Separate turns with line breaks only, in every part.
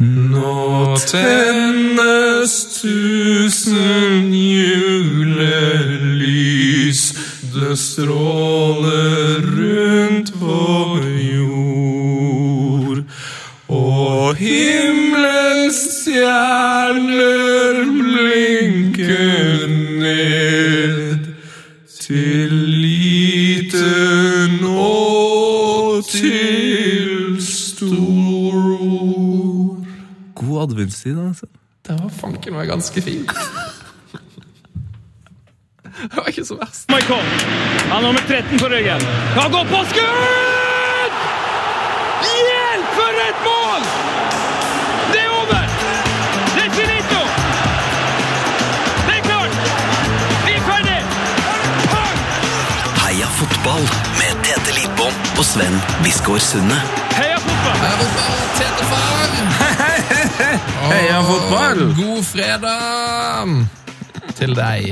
Nå tennes tusen julelys, det stråler Det var fanken meg ganske fint. Det var ikke så verst.
Michael. Han har nummer 13 på ryggen. Han går på skudd! Hjelp, for et mål! Det er over! Det er finito! Det er klart! Vi er ferdig!
Heia fotball med Tete Lippon og Sven Biskår Sunde.
Heia fotball!
Heia fotball, Tete far!
Heia fotball!
God fredag til deg.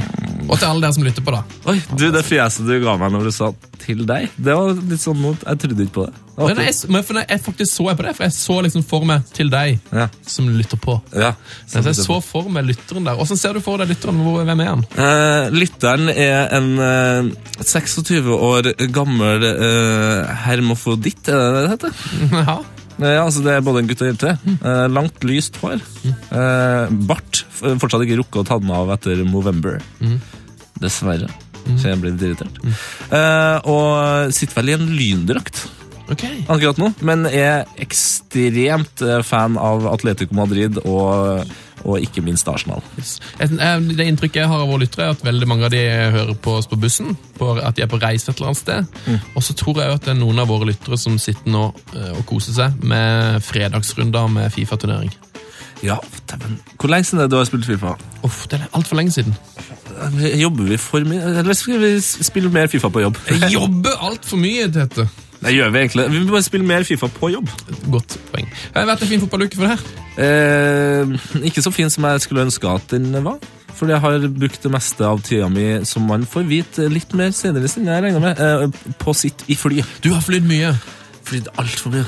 Og til alle dere som lytter på, da.
Oi, du, Det fjeset du ga meg når du sa 'til deg', det var litt sånn mot Jeg trodde ikke på det. det
Men jeg, men for jeg faktisk så jeg på det, for jeg så liksom for meg til deg
Ja.
som lytter på.
Ja,
Så jeg så for meg lytteren der. Åssen ser du for deg lytteren? Hvem er han?
Eh, lytteren er en eh, 26 år gammel eh, hermofoditt, er det det heter?
Ja.
Eh, Ja, altså Det er både en gutt og en jente. Eh, langt, lyst hår. Eh, bart. Fortsatt ikke rukket å ta den av etter Movember. Dessverre. Så jeg blir litt irritert. Eh, og sitter vel i en lyndrakt
Ok.
akkurat nå, men er ekstremt fan av Atletico Madrid og, og ikke minst Arsenal.
Eh, Det inntrykket jeg har av våre lyttere, er at veldig mange av de hører på oss på bussen. På, at de er på reise et eller annet sted.
Mm.
Og så tror jeg at det er noen av våre lyttere som sitter nå eh, og koser seg med fredagsrunder med Fifa-turnering.
Ja, men Hvor lenge siden er det du har spilt Fifa?
Uff, det er altfor lenge siden.
Jobber vi for mye, eller skal vi spille mer Fifa på jobb?
Jeg jobber altfor mye, Tete.
Det gjør vi egentlig. Vi må bare spille mer Fifa på jobb.
Godt poeng. Det har vært en fin fotballuke for det her.
Eh, ikke så fin som jeg skulle ønske at den var. Fordi jeg har brukt det meste av tida mi, som man får vite litt mer senere, siden jeg regner med, eh, på sitt i fly.
Du har flydd mye.
Flydd altfor mye.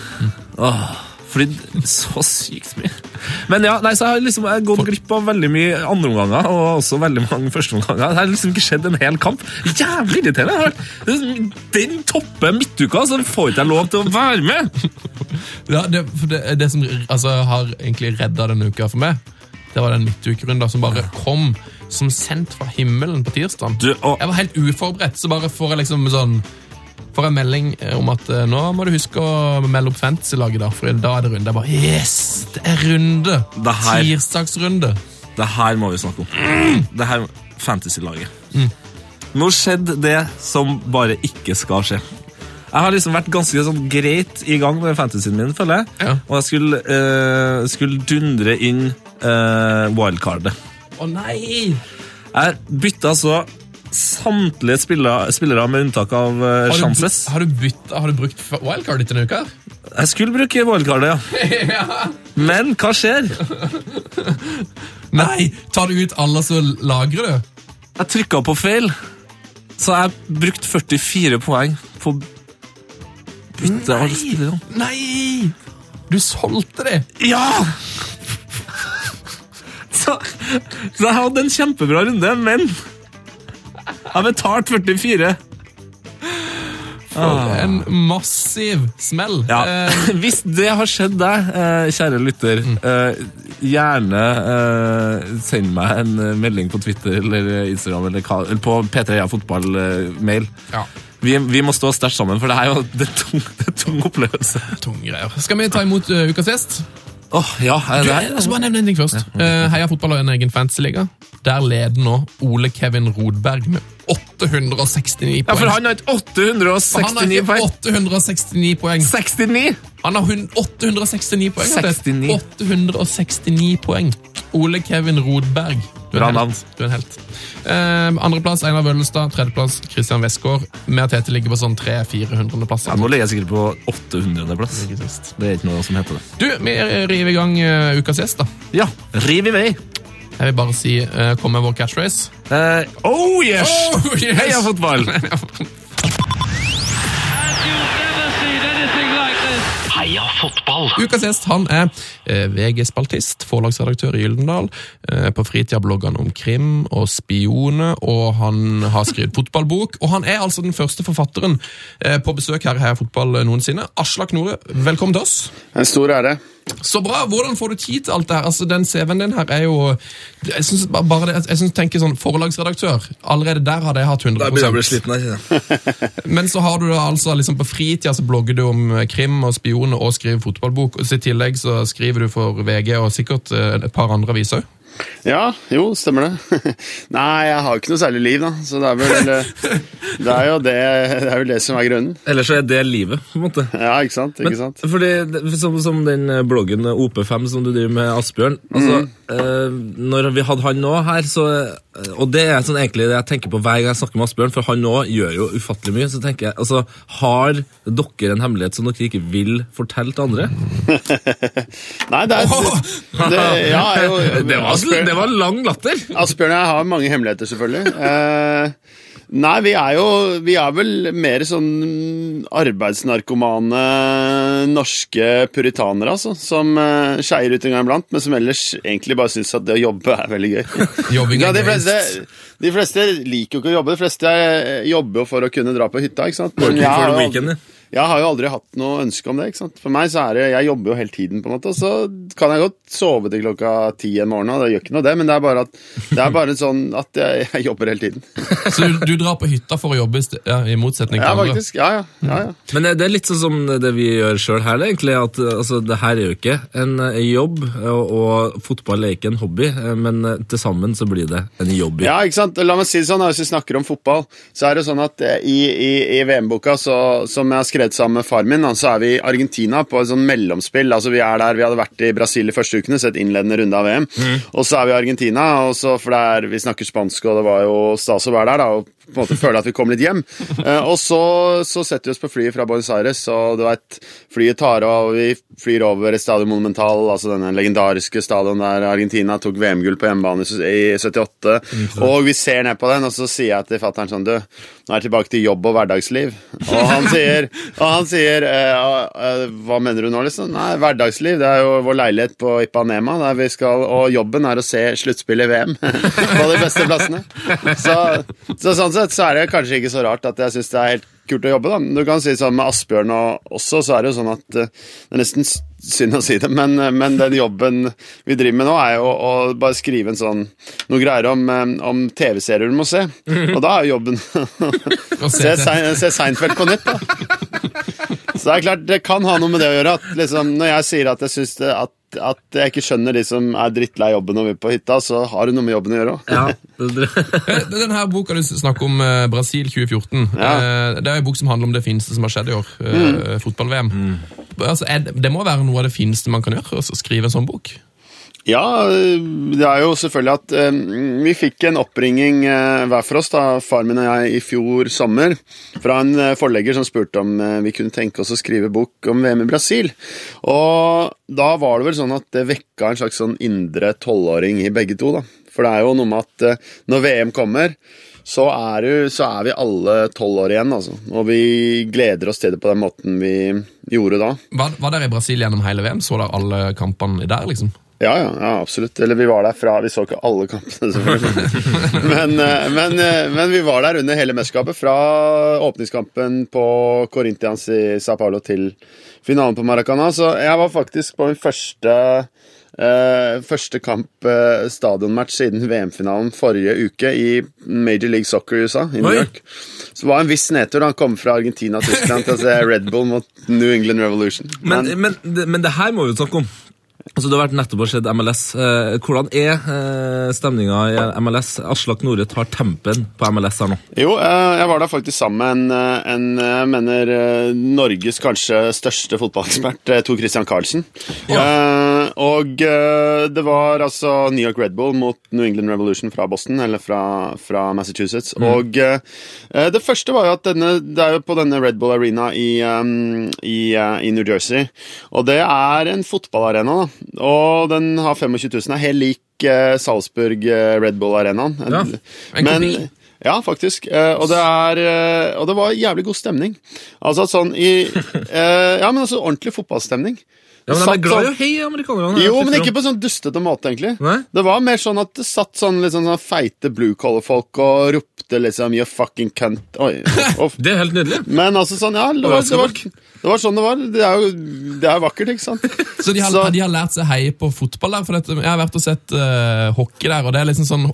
Åh, flydd så sykt mye. Men ja, nei, så jeg har liksom jeg har gått glipp av veldig mye andreomganger, og også veldig mange førsteomganger. Det har liksom ikke skjedd en hel kamp. Jævlig irriterende! Er- Den topper midtuka, så får ikke jeg lov til å være med!
Ja, det, det, det som altså, har egentlig redda denne uka for meg, det var den midtukerunda som bare kom som sendt fra himmelen på tirsdag. Jeg var helt uforberedt, så bare får jeg liksom sånn Får jeg melding eh, om at eh, nå må du huske å melde opp fantasy-laget, da, for da er det runde. Jeg bare Yes! Det er runde!
Det her-
Tirsdagsrunde.
det her må vi snakke om. Det her fantasy-laget. Nå skjedde det som bare ikke skal skje. Jeg har liksom vært ganske sånn greit i gang med fantasyen min, føler jeg.
Ja.
Og jeg skulle, eh, skulle dundre inn eh, wildcardet.
Å nei!
Jeg bytta altså samtlige spillere, spillere med unntak av uh,
Har du,
Chances.
har, du bytt, har du brukt wildcard denne uka?
Jeg skulle bruke wildcardet, ja. Men hva skjer?
Nei! Tar du ut alle, så lagrer du?
Jeg trykka på feil, så jeg brukte 44 poeng på bytte av spillerne.
Nei! Du solgte det!
Ja! Så, så jeg hadde en kjempebra runde, men jeg betalte 44.
For en massiv smell.
Ja.
Eh,
Hvis det har skjedd deg, eh, kjære lytter, eh, gjerne eh, send meg en eh, melding på Twitter eller Instagram eller, hva- eller på P3 Fotball-mail.
ja,
Vi, vi må stå sterkt sammen, for det er jo det er tung, det er tung opplevelse.
tung greier. Skal vi ta imot uh, ukas gjest?
Åh, ja, er
Du, jeg skal bare nevne en ting først. Eh, Heia Fotball har en egen fantasyliga. Der leder nå Ole Kevin Rodberg med 869
Ja,
poeng.
for han har ikke
Han har
869
ikke
poeng.
869 poeng.
69!
Han har 869 poeng.
69.
869 poeng. Ole Kevin Rodberg. Du er. Du er en helt. Eh, Andreplass Einar Vøllestad. Tredjeplass Christian Westgård. Med at Tete ligger på sånn 300-400 plass.
Ja, nå ligger jeg sikkert på 800. plass.
Det, sist.
Det er ikke noe som heter det.
Du, vi river i gang uh, ukas gjest, da.
Ja, riv i vei.
Jeg vil bare si uh, kom med vår catchphrase.
Uh, oh yes!
Oh, yes!
Heia fotball!
Heia fotball.
Ukas gjest han er eh, VG-spaltist, forlagsredaktør i Gyldendal. Eh, på fritida blogger han om krim og spioner, og han har skrevet fotballbok. Og han er altså den første forfatteren eh, på besøk her i Heia Fotball noensinne. Aslak Nore, velkommen til oss.
En stor ære.
Så bra! Hvordan får du tid til alt det her? Altså, Den CV-en din her er jo Jeg synes bare det, jeg synes, tenker sånn Forlagsredaktør. Allerede der hadde jeg hatt 100
Da begynner jeg å bli sliten her.
Men så har du da altså liksom på fritida så blogger du om eh, krim og spioner og skriver fotballbok. Og I tillegg så skriver du for VG og sikkert eh, et par andre aviser òg.
Ja, jo, stemmer det. Nei, jeg har jo ikke noe særlig liv, da. Så det er vel Det er jo det, det, er det som er grunnen.
Ellers så er det livet, på en måte.
Ja, ikke sant? ikke
Men,
sant?
fordi, som, som den bloggen OP5 som du driver med Asbjørn altså, eh, Når vi hadde han nå her, så eh, Og det er sånn egentlig det jeg tenker på hver gang jeg snakker med Asbjørn, for han nå gjør jo ufattelig mye. Så tenker jeg, altså, Har dere en hemmelighet som dere ikke vil fortelle til andre?
Nei, det er det, ja, jo,
Det var,
Asbjørn,
det var lang latter!
Asbjørn og jeg har mange hemmeligheter, selvfølgelig. Uh, nei, vi er jo Vi er vel mer sånn arbeidsnarkomane norske puritanere, altså. Som uh, skeier ut en gang iblant, men som ellers egentlig bare syns at det å jobbe er veldig gøy.
Jobbing
Ja,
er
de, fleste, de fleste liker jo ikke å jobbe. De fleste eh, jobber jo for å kunne dra på hytta. ikke sant?
Working
jeg
for the weekend,
aldri- jeg har jo aldri hatt noe ønske om det. ikke sant? For meg så er det, Jeg jobber jo hele tiden, på en måte, og så kan jeg godt sove til klokka ti en morgen. og Det gjør ikke noe det, men det er bare, at, det er bare sånn at jeg, jeg jobber hele tiden.
Så du, du drar på hytta for å jobbe, i ja, i motsetning til
Ja,
andre?
faktisk. Ja, ja. ja, ja.
Men det det er litt sånn som det vi gjør sjøl her, egentlig. At altså, det her er jo ikke en jobb, og, og fotball er ikke en hobby, men til sammen så blir det en jobb.
Ja, ikke sant? La meg si det sånn, Hvis vi snakker om fotball, så er det sånn at eh, i, i, i VM-boka, så- som jeg har skrevet sammen med far min, så er vi i Argentina på et sånn mellomspill. altså Vi er der, vi hadde vært i Brasil i første ukene, sett innledende runde av VM. Og så er vi i Argentina, og så, for det er, vi snakker spansk, og det var jo stas å være der. da, og på en måte føle at vi kom litt hjem. Eh, og så, så setter vi oss på flyet fra Buenos Aires, og du vet, flyet tar av, og vi flyr over Estadio Monumental, altså denne legendariske stadion der Argentina tok VM-gull på hjemmebane i 78. Og vi ser ned på den, og så sier jeg til fatter'n sånn Du, nå er jeg tilbake til jobb og hverdagsliv. Og han sier, og han sier eh, eh, Hva mener du nå, liksom? Nei, hverdagsliv, det er jo vår leilighet på Ipanema, der vi skal Og jobben er å se sluttspill i VM på de beste plassene. Så, så sånn sett så er det kanskje ikke så rart at jeg syns det er helt kult å jobbe, da. Du kan si sånn med Asbjørn og også, så er det jo sånn at eh, det er nesten synd å si det, men, eh, men den jobben vi driver med nå, er jo å, å bare skrive en sånn noe greier om, eh, om TV-serier du må se. Og da er jo jobben se
se
Seinfeld på nytt, da. Så det er klart, det kan ha noe med det å gjøre. At liksom, når jeg sier at jeg synes det at at jeg ikke skjønner de som er drittlei jobben når vi er på hytta, så har det noe med jobben å gjøre òg.
Ja,
Eh, Den her boka du snakker om, eh, Brasil 2014,
Ja.
eh, det er en bok som handler om det fineste som har skjedd i år. Mm. Fotball-VM. Altså, er det, det må være noe av det fineste man kan gjøre, å skrive en sånn bok?
Ja, det er jo selvfølgelig at eh, vi fikk en oppringing eh, hver for oss, da, far min og jeg, i fjor sommer, fra en eh, forlegger som spurte om eh, vi kunne tenke oss å skrive bok om VM i Brasil. Og da var det vel sånn at det vekka en slags sånn indre tolvåring i begge to, da. For det er jo noe med at eh, når VM kommer, så er, jo, så er vi alle tolv år igjen, altså. Og vi gleder oss til det på den måten vi gjorde da.
Var, var dere i Brasil gjennom hele VM? Så dere alle kampene der, liksom?
Ja, ja, ja, absolutt. Eller vi var der fra Vi så ikke alle kampene, selvfølgelig. men, eh, men, eh, men vi var der under hele mesterskapet. Fra åpningskampen på Corinthians i Sa Paulo til finalen på Maracana. Så jeg var faktisk på min første eh, første kamp eh, stadionmatch siden VM-finalen forrige uke i Major League Soccer i USA, i New York. Så det var en viss nedtur. Han kom fra Argentina og Tyskland til å se Red Bull mot New England Revolution.
Men, men, men det her må vi jo snakke om. Altså, Du har vært nettopp og sett MLS. Eh, hvordan er eh, stemninga i MLS? Aslak Nore tar tempen på MLS her nå.
Jo, eh, jeg var der faktisk sammen med en, en mener Norges kanskje største fotballekspert, Tor Christian Karlsen. Eh, og uh, det var altså New York Red Bull mot New England Revolution fra Boston, eller fra, fra Massachusetts. Og eh, eh, det første var jo at denne, det er jo på denne Red Bull Arena i, um, i, uh, i New Jersey. Og det er en fotballarena, da. Og den har 25 000. Er helt lik Salzburg Red Bull Arenaen.
Ja,
en
Men ja, faktisk. Og, det er, og det var jævlig god stemning. Altså sånn i Ja, men altså ordentlig fotballstemning.
Ja, men De er glad i
sånn-
å heie amerikanerne.
Jo, men ikke på sånn dustete måte, egentlig.
Nei?
Det var mer sånn at det satt sånn liksom, sånn, feite blue collar-folk og ropte liksom 'you fucking cunt'. Oi.
Det er helt nydelig.
Men altså sånn, ja, det var, det var, det var sånn det var. Det er jo det er vakkert, ikke sant?
Så de har,
Så-
de har lært seg heie på fotball der? For dette, jeg har vært og sett uh, hockey der, og det er liksom sånn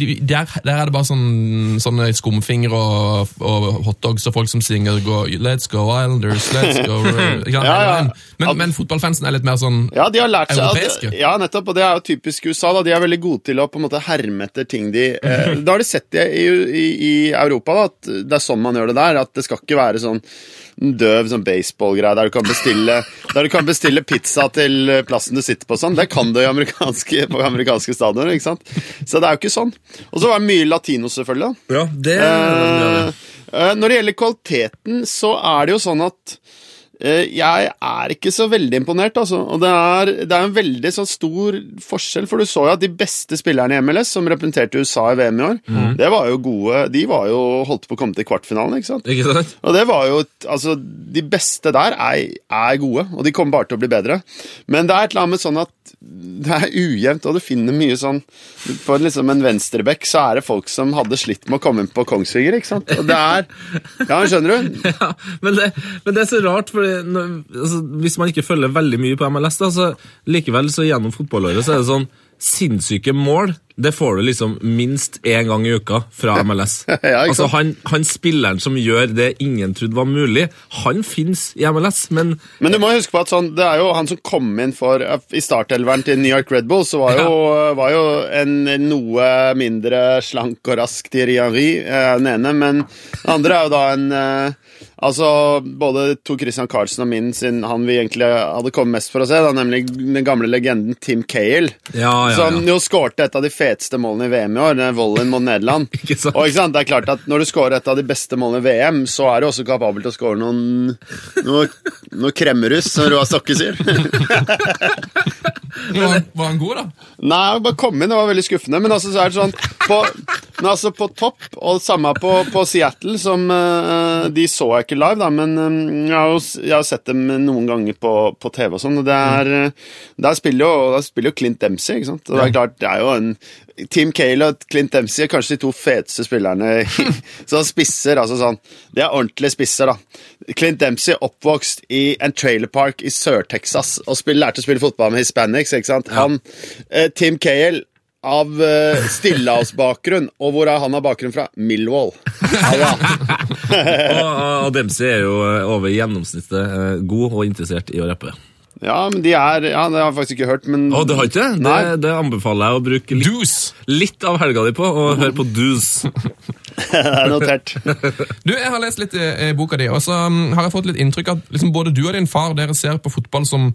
de, der, der er det bare sånn, sånne skumfingre og, og hotdogs og folk som synger go, 'Let's go Islanders', 'Let's go
Ja, ja.
Men, men fotballfansen er litt mer sånn
Ja, de har lært seg at,
Europeiske.
Ja, nettopp, og det er jo typisk USA. da, De er veldig gode til å på en måte herme etter ting de eh, Da har de sett det i, i, i Europa, da, at det er sånn man gjør det der. At det skal ikke være sånn døv sånn baseballgreie der du kan bestille Der du kan bestille pizza til plassen du sitter på. sånn, Det kan du i amerikanske, på amerikanske stadioner. ikke sant? Så det er jo ikke sånn. Og så var det mye latino, selvfølgelig.
Ja, det
Eh, eh, når det gjelder kvaliteten, så er det jo sånn at jeg er ikke så veldig imponert, altså. Og det er, det er en veldig sånn stor forskjell, for du så jo at de beste spillerne i MLS som representerte USA i VM i år, det var jo gode De var jo holdt på å komme til kvartfinalen, ikke sant?
Ikke sant?
Og det var jo Altså, de beste der er, er gode, og de kommer bare til å bli bedre. Men det er et eller annet med sånn at det er ujevnt, og du finner mye sånn For liksom en venstrebekk så er det folk som hadde slitt med å komme inn på Kongsvinger, ikke sant? Og det er Ja, skjønner du?
Ja, men det, men det er så rart, for altså, hvis man ikke følger veldig mye på MLS, da, så likevel så gjennom fotballåret så er det sånn Sinnssyke mål det får du liksom minst én gang i uka fra MLS.
Ja,
altså han, han spilleren som gjør det ingen trodde var mulig, han fins i MLS, men
Men du må huske på at sånn, det er jo han som kom inn for I startelveren til New York Red Bull, så var jo, var jo en noe mindre slank og rask Thierry Henry, eh, den ene, men den andre er jo da en eh, Altså, både Tor Christian Carlsen og min sin han vi egentlig hadde kommet mest for å se, da, nemlig den gamle legenden Tim Cale.
Ja, ja,
Som jo skårte et av de feteste målene i VM i år, den volleyen mot Nederland.
Ikke sant?
Og ikke sant, det er klart at Når du scorer et av de beste målene i VM, så er du også kapabel til å score noen noe, noe kremmerus, som Roar Stokke sier.
Var, var han god, da?
Nei, bare kom inn, det var veldig skuffende. Men altså, så er det sånn På, men altså, på topp, og samme på, på Seattle, som uh, De så jeg ikke live, da, men um, jeg, har jo, jeg har sett dem noen ganger på, på TV og sånn, og det er eh, Der spiller jo, der spiller jo Clint Dempsey, ikke sant? Og det er klart, det er jo en Tim Cale og Clint Dempsey er kanskje de to feteste spillerne Så spisser, altså sånn De er ordentlige spisser, da. Clint Dempsey oppvokst i en trailerpark i Sør-Texas og spiller, lærte å spille fotball med hispanics, ikke sant? Han, eh, Tim Cale av uh, stillehavsbakgrunn, og hvor er han av bakgrunn fra? Millwall. Ja,
og, og Dempsey er jo eh, over gjennomsnittet eh, god og interessert i å rappe.
Ja, men de er Ja, det har jeg faktisk ikke hørt, men
Å, det har ikke det?
Nei.
Det, det anbefaler jeg å bruke litt,
Deuce!
litt av helga di på, og høre på Doos.
det er notert.
Du, Jeg har lest litt i, i boka di, og så um, har jeg fått litt inntrykk av at liksom, både du og din far dere ser på fotball som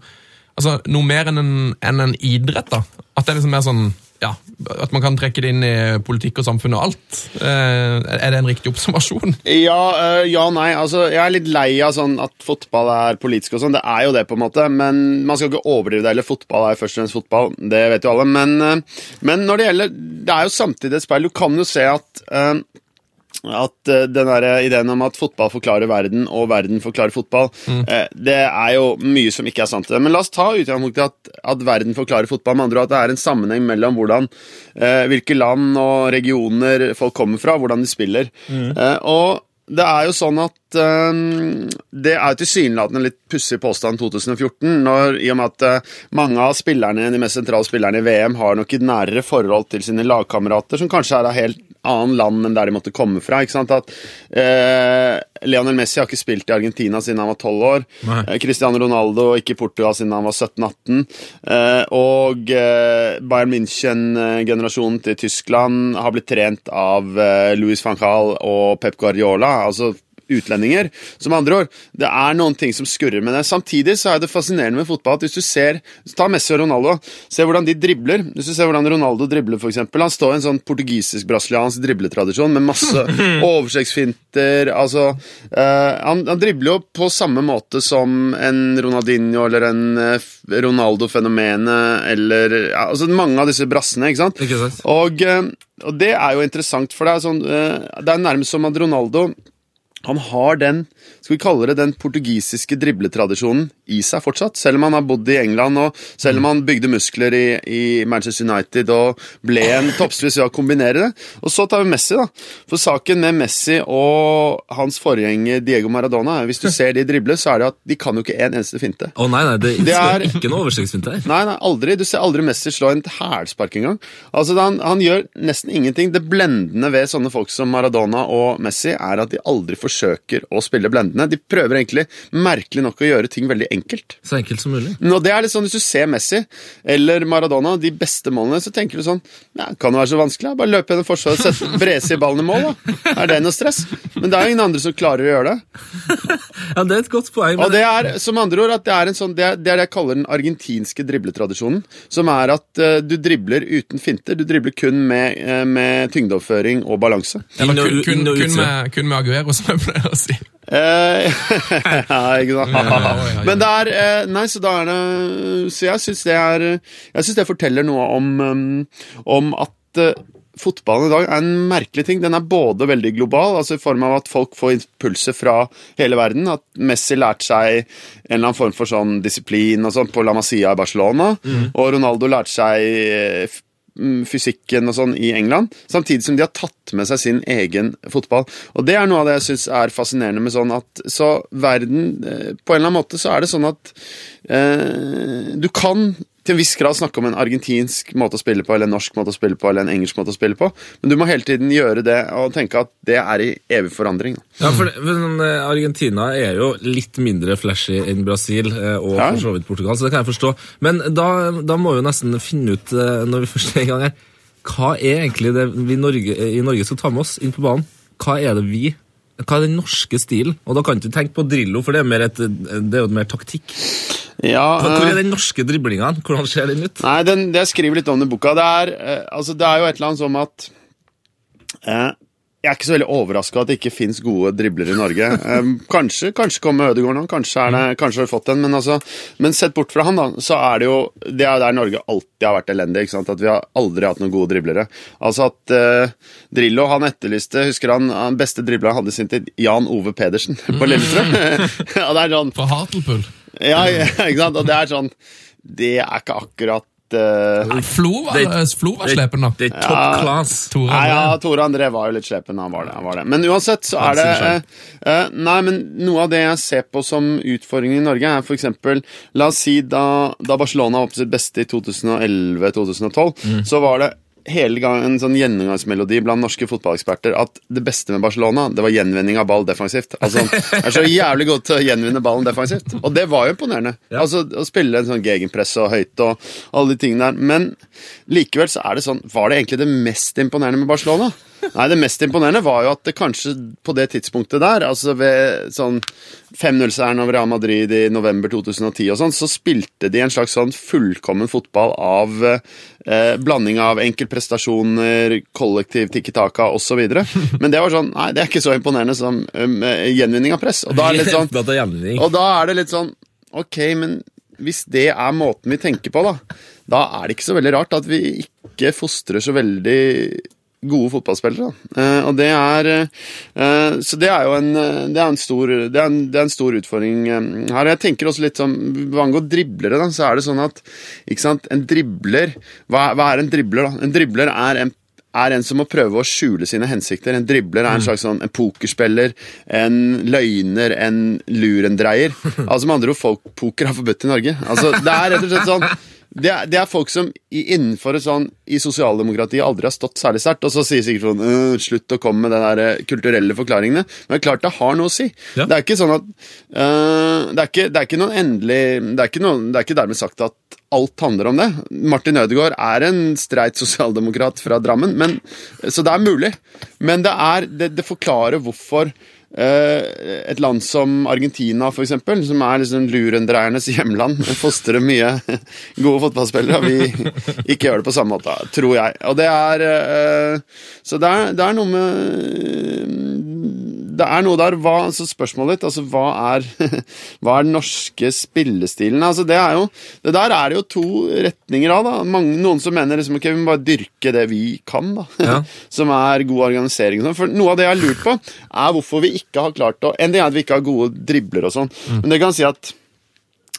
altså, noe mer enn en, enn en idrett. da. At det er liksom mer sånn, ja, at man kan trekke det inn i politikk og samfunn og alt. Eh, er det en riktig observasjon?
Ja, øh, ja nei. Altså, jeg er litt lei av sånn at fotball er politisk og sånn. Det er jo det, på en måte, men man skal ikke overdrive det. Eller fotball er først og fremst fotball, det vet jo alle. Men, øh, men når det gjelder Det er jo samtidig et speil. Du kan jo se at at eh, den der ideen om at fotball forklarer verden, og verden forklarer fotball, mm. det er jo mye som ikke er sant. Men la oss ta utgangspunktet at, at verden forklarer fotball. Med andre ord at det er en sammenheng mellom hvordan, eh, hvilke land og regioner folk kommer fra, hvordan de spiller. Mm. og det er jo sånn at um, Det er tilsynelatende litt pussig påstand 2014, når, i og med at uh, mange av spillerne, de mest sentrale spillerne i VM har nok et nærere forhold til sine lagkamerater, som kanskje er av helt annet land enn der de måtte komme fra. ikke sant? At eh, Lionel Messi har ikke spilt i Argentina siden han var 12 år.
Nei.
Eh, Cristiano Ronaldo ikke i Portugal siden han var 17-18. Eh, og Bayern München-generasjonen til Tyskland har blitt trent av Louis van Gaal og Pep Guardiola. Altså utlendinger. Som andre ord, det er noen ting som skurrer med det. Samtidig så er det fascinerende med fotball at hvis du ser Ta Messi og Ronaldo. Se hvordan de dribler. Hvis du ser hvordan Ronaldo dribler, f.eks. Han står i en sånn portugisisk-brasiliansk dribletradisjon med masse oversiktsfinter. Altså uh, han, han dribler jo på samme måte som en Ronaldinho eller en eh, Ronaldo-fenomenet eller ja, altså Mange av disse brassene, ikke sant?
Ikke sant?
Og, eh, og det er jo interessant, for det er, sånn, uh, det er nærmest som at Ronaldo han har den skal vi kalle det den portugisiske dribletradisjonen i seg fortsatt. Selv om han har bodd i England, og selv om han bygde muskler i, i Manchester United og ble en toppspiss ved å kombinere det. Og så tar vi Messi, da. For saken med Messi og hans forgjenger Diego Maradona Hvis du ser de drible, så er det at de kan jo ikke en eneste finte.
Å nei, nei, det,
Det er-
ikke noe oversiktsfint her.
Nei, nei, aldri. Du ser aldri Messi slå en hælspark engang. Altså, han, han gjør nesten ingenting. Det blendende ved sånne folk som Maradona og Messi er at de aldri forsøker å spille blendende. De prøver egentlig, merkelig nok, å gjøre ting veldig enkelt.
Så enkelt som mulig.
Nå, det er litt sånn, Hvis du ser Messi eller Maradona, de beste målene, så tenker du sånn ja, Kan det være så vanskelig? Bare løpe gjennom forsvaret og sette- brese i ballen i mål, da. Er det noe stress? Men det er jo ingen andre som klarer å gjøre det.
Ja, Det er et godt poeng.
Og det er som andre ord, at det er, en sånn, det er det er det jeg kaller den argentinske dribletradisjonen. Som er at uh, du dribler uten finter. Du dribler kun med, uh, med tyngdeoverføring og balanse.
Eller kun, kun, kun, med, kun med Aguero, som jeg pleier å si.
Eh, ja, ikke sant? Men det er eh, Nei, så da er det Så jeg syns det er Jeg synes det forteller noe om, um, om at eh, Fotballen i dag er en merkelig ting. Den er både veldig global, altså i form av at folk får impulser fra hele verden. At Messi lærte seg en eller annen form for sånn disiplin og sånn på La Masia i Barcelona. Og Ronaldo lærte seg eh, mm, fysikken og sånn i England, samtidig som de har tatt med seg sin egen fotball. Og det er noe av det jeg syns er fascinerende med sånn at Så verden eh, På en eller annen måte så er det sånn at eh, du kan til en viss grad snakke om en argentinsk måte å spille på, eller en norsk måte å spille på, eller en engelsk måte å spille på, men du må hele tiden gjøre det og tenke at det er i evig forandring.
Ja, for, eh, Argentina er jo litt mindre flashy enn Brasil eh, og
Ja.
for så vidt Portugal, så det kan jeg forstå. Men da, da må vi jo nesten finne ut, eh, når vi først er i gang her, hva er egentlig det vi Norge, i Norge skal ta med oss inn på banen? Hva er det vi hva er den norske stilen? Og da kan du ikke tenke på Drillo, for det er, mer et, det er jo mer taktikk.
Ja,
Hvor
eh,
er den norske driblinga? Hvordan ser den ut?
Nei, den, det jeg skriver litt om den i boka. Det er, eh, altså, det er jo et eller annet som at eh, Jeg er ikke så veldig overraska at det ikke fins gode driblere i Norge. Eh, kanskje kanskje kommer Ødegaard nå, kanskje, er det, kanskje har vi fått en, men, altså, men sett bort fra han, da, så er det jo Det er der Norge alltid har vært elendig. At vi har aldri hatt noen gode driblere. Altså at eh, Drillo han etterlyste Husker han han beste dribleren han hadde sin tid? Jan Ove Pedersen på Lillestrøm. ja, det er sånn
På Hartlepool.
Ja, ja, ikke sant? Og det er sånn Det er ikke akkurat Nei,
Flo var,
Det-
Flo var slepen, da.
Det er top class.
Tore
Nei, ja,
André.
Tore André var jo litt slepen. Han var det, han var det. Men uansett så er det eh, eh, Nei, men noe av det jeg ser på som utfordringen i Norge, er f.eks. La oss si da, da Barcelona var på sitt beste i 2011-2012, så var det hele gang, en sånn gjennomgangsmelodi blant norske fotballeksperter at det beste med Barcelona, det var gjenvinning av ball defensivt. Altså, det er så jævlig godt til å gjenvinne ballen defensivt. Og det var jo imponerende. Altså, Å spille en sånn gegenpress og høyt og alle de tingene der. Men likevel så er det sånn Var det egentlig det mest imponerende med Barcelona? Nei, det mest imponerende var jo at det kanskje på det tidspunktet der, altså ved sånn 5-0-seieren over Real Madrid i november 2010 og sånn, så spilte de en slags sånn fullkommen fotball av eh, blanding av enkeltprestasjoner, kollektiv tikki taka osv. Men det var sånn Nei, det er ikke så imponerende som um, gjenvinning av press. Og da er det litt sånn og da er det litt sånn Ok, men hvis det er måten vi tenker på, da, da er det ikke så veldig rart at vi ikke fostrer så veldig gode fotballspillere. Eh, og det er eh, Så det er jo en, eh, det er en, stor, det er en, det er en stor utfordring eh, her. Jeg tenker også litt sånn Hva angår driblere, da, så er det sånn at ikke sant, en dribler hva, hva er en dribler, da? En dribler er en er en som må prøve å skjule sine hensikter. En dribler er en slags sånn, en pokerspiller, en løgner, en lurendreier. Altså med andre ord, folk, poker er forbudt i Norge. Altså, det er rett og slett sånn det er, det er folk som innenfor et sånn, i sosialdemokratiet aldri har stått særlig sterkt, og så sier sikkert sånn uh, Slutt å komme med de der eh, kulturelle forklaringene. Men det er klart det har noe å si.
Ja.
Det er ikke sånn at uh, det, er ikke, det er ikke noen endelig det er ikke, noen, det er ikke dermed sagt at alt handler om det. Martin Ødegaard er en streit sosialdemokrat fra Drammen, men, så det er mulig. Men det, er, det, det forklarer hvorfor et land som Argentina, eksempel, som er liksom lurendreiernes hjemland, fostrer mye gode fotballspillere. og Vi ikke gjør det på samme måte, tror jeg. Og det er eh, Så det er, det er noe med det er noe der hva, altså Spørsmålet ditt, altså hva er, hva er den norske spillestilen? Altså Det jo, det der er det jo to retninger av. da Mange, Noen som mener liksom, ok, vi må bare dyrke det vi kan, da
Ja.
som er god organisering. og sånn. For Noe av det jeg har lurt på, er hvorfor vi ikke har klart å En ting er at vi ikke har gode dribler og sånn, men det kan si at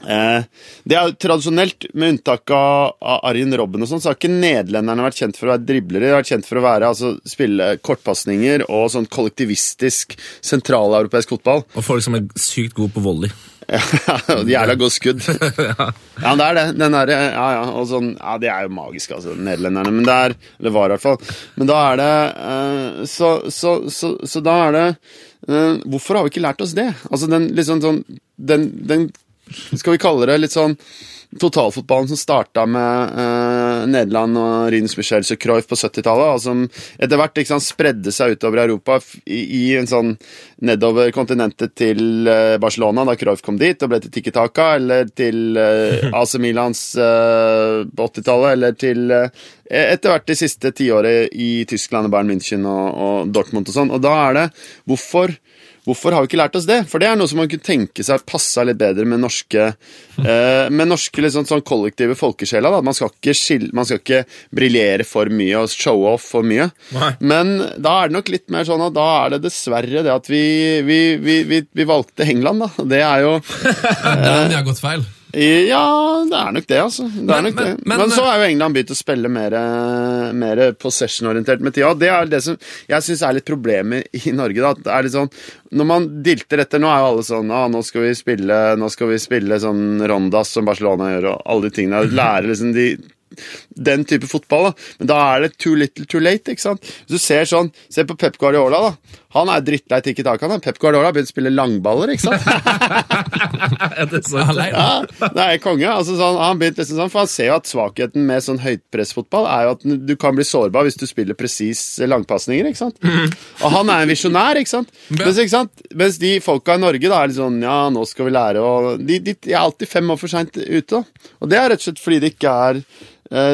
det er jo Tradisjonelt, med unntak av, Arjen Robben, og sånn, så har ikke nederlenderne vært kjent for å være driblere. De har vært kjent for å være, altså, spille kortpasninger og sånn kollektivistisk sentraleuropeisk fotball.
Og folk som er sykt gode på volley.
Jævla godt skudd. ja, det er det. Den der, ja, ja, og sånn, ja, Det er jo magisk, altså, nederlenderne. Men det er, Eller var i hvert fall. Men da er det eh, så, så, så, så da er det eh, Hvorfor har vi ikke lært oss det? Altså den liksom sånn den, den Skal vi kalle det litt sånn totalfotballen som starta med eh, Nederland og Rinus Michels og Cruyff på 70-tallet, og som etter hvert sant, spredde seg utover Europa i, i en sånn nedover kontinentet til eh, Barcelona, da Cruyff kom dit og ble til Taka, eller til eh, AC Milans eh, på 80-tallet, eller til eh, etter hvert det siste tiåret i Tyskland, Bayern München og, og Dortmund og sånn. Og da er det Hvorfor? Hvorfor har vi ikke lært oss det? For det er noe som man kunne tenke seg passa litt bedre med norske eh, Med norske liksom, sånn kollektive folkesjela. Da. Man skal ikke, skille- man skal ikke briljere for mye og showe off for mye.
Nei.
Men da er det nok litt mer sånn at da er det dessverre det at vi, vi, vi, vi, valgte England, da. Det er jo
Den har gått feil.
Ja, det er nok det, altså. Det er
Men-
nok det.
men-
Men,
men-
så er jo England begynt å spille mer, mer possession-orientert med tida. Det er det som jeg syns er litt problemet i Norge. da, det er litt sånn, Når man dilter etter Nå er jo alle sånn ah, nå skal vi spille nå skal vi spille sånn Rondas som Barcelona gjør, og alle de tingene. Lære liksom de den type fotball, da. Men da er det too little too late. ikke sant? Hvis du ser sånn, Se på Pep Guardiola. da. Han er drittlei tikki taka. Pep Guardiola har begynt å spille langballer. ikke sant?
Er det sant?
Ja, det er konge. altså sånn, han begynte liksom sånn, for han ser jo at Svakheten med sånn høytpressfotball er jo at du kan bli sårbar hvis du spiller presis langpasninger. ikke sant? Og han er en visjonær. ikke sant? Mens, ikke sant? Mens de folka i Norge da er litt sånn Ja, nå skal vi lære å de, de, de er alltid fem år for seint ute. da. Og det er rett og slett fordi det ikke er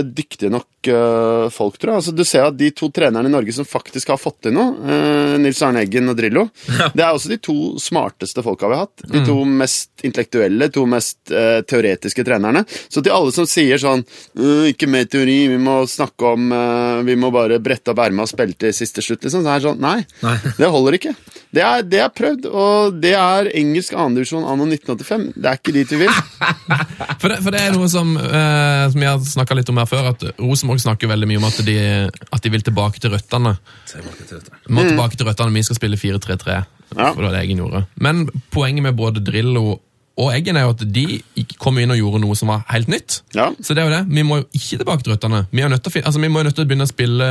dyktige nok eh, folk, tror jeg. Altså, du ser at de to trenerne i Norge som faktisk har fått til noe, eh, Nils Arne Eggen og Drillo, det er også de to smarteste folka vi har hatt. De to mest intellektuelle, to mest eh, teoretiske trenerne. Så til alle som sier sånn «Øh, Ikke mer teori, vi må snakke om eh, Vi må bare brette opp ermet og spille til siste slutt, liksom. Så er det sånn Nei, det holder ikke. Det er, det er prøvd, og det er engelsk andredivisjon anno 1985. Det er ikke dit vi vil.
For det, for det er noe som, eh, som jeg har snakka litt om her før, at Rosenborg snakker veldig mye om at de, at de vil tilbake til røttene. Vi må tilbake til røttene, vi skal spille 4-3-3.
Ja.
For det var det Eggen gjorde. Men poenget med både Drillo og Eggen er jo at de kom inn og gjorde noe som var helt nytt.
Ja.
Så det er jo det. Vi må jo ikke tilbake til røttene. Vi er nødt til å, altså, vi må jo nødt til å begynne å spille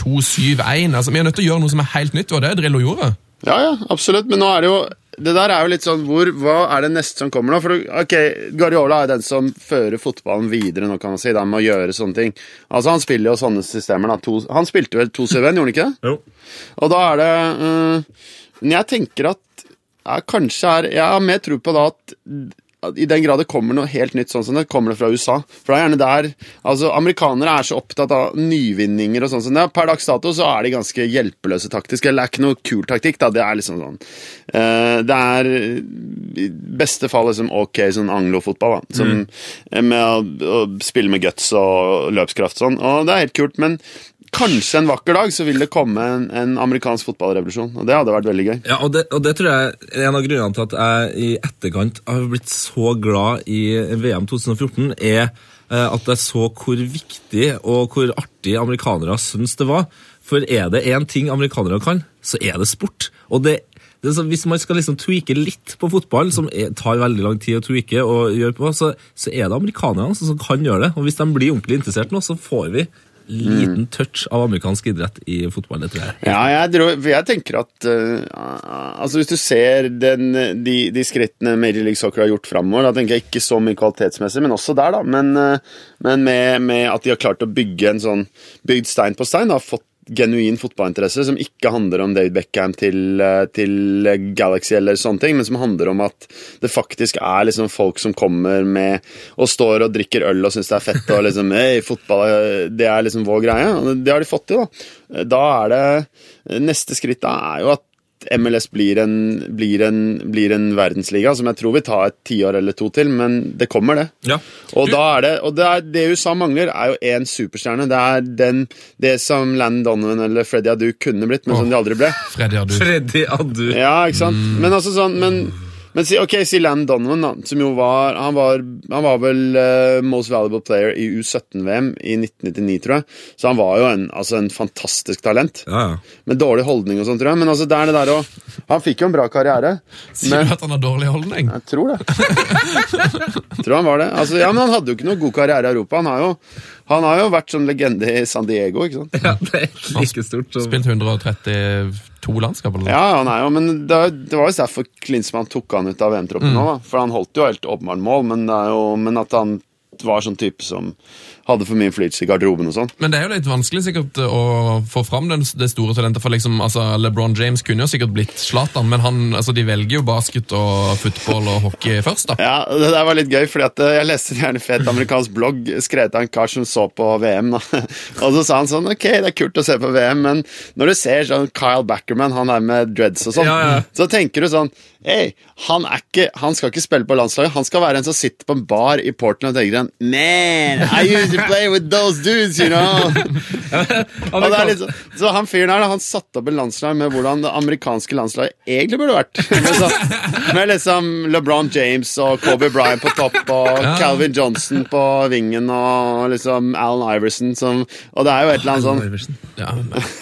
2-7-1. Altså, vi er nødt til å gjøre noe som er helt nytt, og det er Drillo gjorde.
Ja, ja, absolutt. Men nå er det jo Det der er jo litt sånn hvor, Hva er det neste som kommer nå? For ok, Guardiola er den som fører fotballen videre nå, kan man si. Da, med å gjøre sånne ting. Altså, Han spiller jo sånne systemer. Da. To, han spilte vel 2-7-1, gjorde han ikke det?
Jo.
Og da er det øh, Men jeg tenker at ja, kanskje er Jeg har mer tro på da at i den grad det kommer noe helt nytt, sånn som det, kommer det fra USA. For det er gjerne der altså Amerikanere er så opptatt av nyvinninger og sånn som det. Per dags dato så er de ganske hjelpeløse taktisk. Eller det er ikke noe kul taktikk, da. Det er liksom sånn uh, Det er i beste fall liksom ok sånn anglofotball, da. Som, mm. Med å, å spille med guts og løpskraft sånn. Og det er helt kult, men Kanskje en vakker dag så vil det komme en, en amerikansk fotballrevolusjon. Og det hadde vært veldig gøy.
Ja, og det, og det tror jeg er en av grunnene til at jeg i etterkant har blitt så glad i VM 2014, er eh, at jeg så hvor viktig og hvor artig amerikanere syns det var. For er det én ting amerikanere kan, så er det sport. Og det, Hvis man skal liksom tweake litt på fotball, som tar veldig lang tid å tweake, og gjøre på, så, så er det amerikanerne som kan gjøre det. Og hvis de blir ordentlig interessert nå, så får vi liten touch av amerikansk idrett i fotball. det tror jeg.
Ja, jeg, tror, jeg tenker at uh, altså Hvis du ser den, de, de skrittene Major League Soccer har gjort framover, da tenker jeg ikke så mye kvalitetsmessig, men også der, da. Men, uh, men med, med at de har klart å bygge en sånn bygd stein på stein, da, fått genuin fotballinteresse som ikke handler om David Beckham til, uh, til Galaxy eller sånne ting, men som handler om at det faktisk er liksom folk som kommer med og står og drikker øl og syns det er fett og liksom Hei, fotball, uh, det er liksom vår greie. Og det har de fått til, da. Da er det Neste skritt da er jo at MLS blir en, blir, en, blir en verdensliga, som jeg tror vil ta et tiår eller to til, men det kommer, det.
Ja.
Og, da er det, og det, er, det USA mangler, er jo én superstjerne. Det er den, det som Landon Donovan eller Freddy Adu kunne blitt, men som de aldri ble.
Freddy, Adu.
Freddy Adu.
Ja, ikke sant? Men altså sånn, men, men si, ok, si Landon Donovan, da, som jo var Han var, han var vel uh, Most Valuable Player i U17-VM i 1999, tror jeg. Så han var jo en, altså en fantastisk talent.
Ja, ja.
Med dårlig holdning og sånn, tror jeg. Men altså, det er det der å Han fikk jo en bra karriere.
Sier du at han har dårlig holdning?
Jeg tror det. Jeg tror han var det. Altså, ja, Men han hadde jo ikke noe god karriere i Europa. Han har jo, han har jo vært sånn legende i San Diego, ikke sant?
ja, det er ikke like stort. som-
Spilt 132 landskap, eller?
Ja, nei, men det, det var jo derfor Klinsmann tok han ut av VM-troppen nå, da. For han holdt jo helt åpenbart mål, men, det jo, men at han var sånn type som hadde for mye innflytelse i garderoben og sånn.
Men det er jo litt vanskelig sikkert å få fram den, det store talentet. for liksom, altså, LeBron James kunne jo sikkert blitt Zlatan, men han, altså, de velger jo basket og football og hockey først. da.
Ja, det der var litt gøy, fordi at eh, jeg leste en gjerne fet amerikansk blogg skrevet av en kar som så på VM. da. Og så sa han sånn Ok, det er kult å se på VM, men når du ser sånn Kyle Backerman, han er med dreads og sånn,
Ja, ja.
så tenker du sånn Hey, han, er ikke, han skal ikke spille på landslaget. Han skal være en som sitter på en bar i Portland og tenker sånn Man, I used to play with those dudes, you know. Og det er liksom, så, han fyren her, han satte opp en landslag med hvordan det amerikanske landslaget egentlig burde vært. Med, så, med liksom LeBron James og Kobe Bryant på topp og Calvin Johnson på vingen og liksom Alan Iverson som Og det er jo et eller annet sånn.
Ja,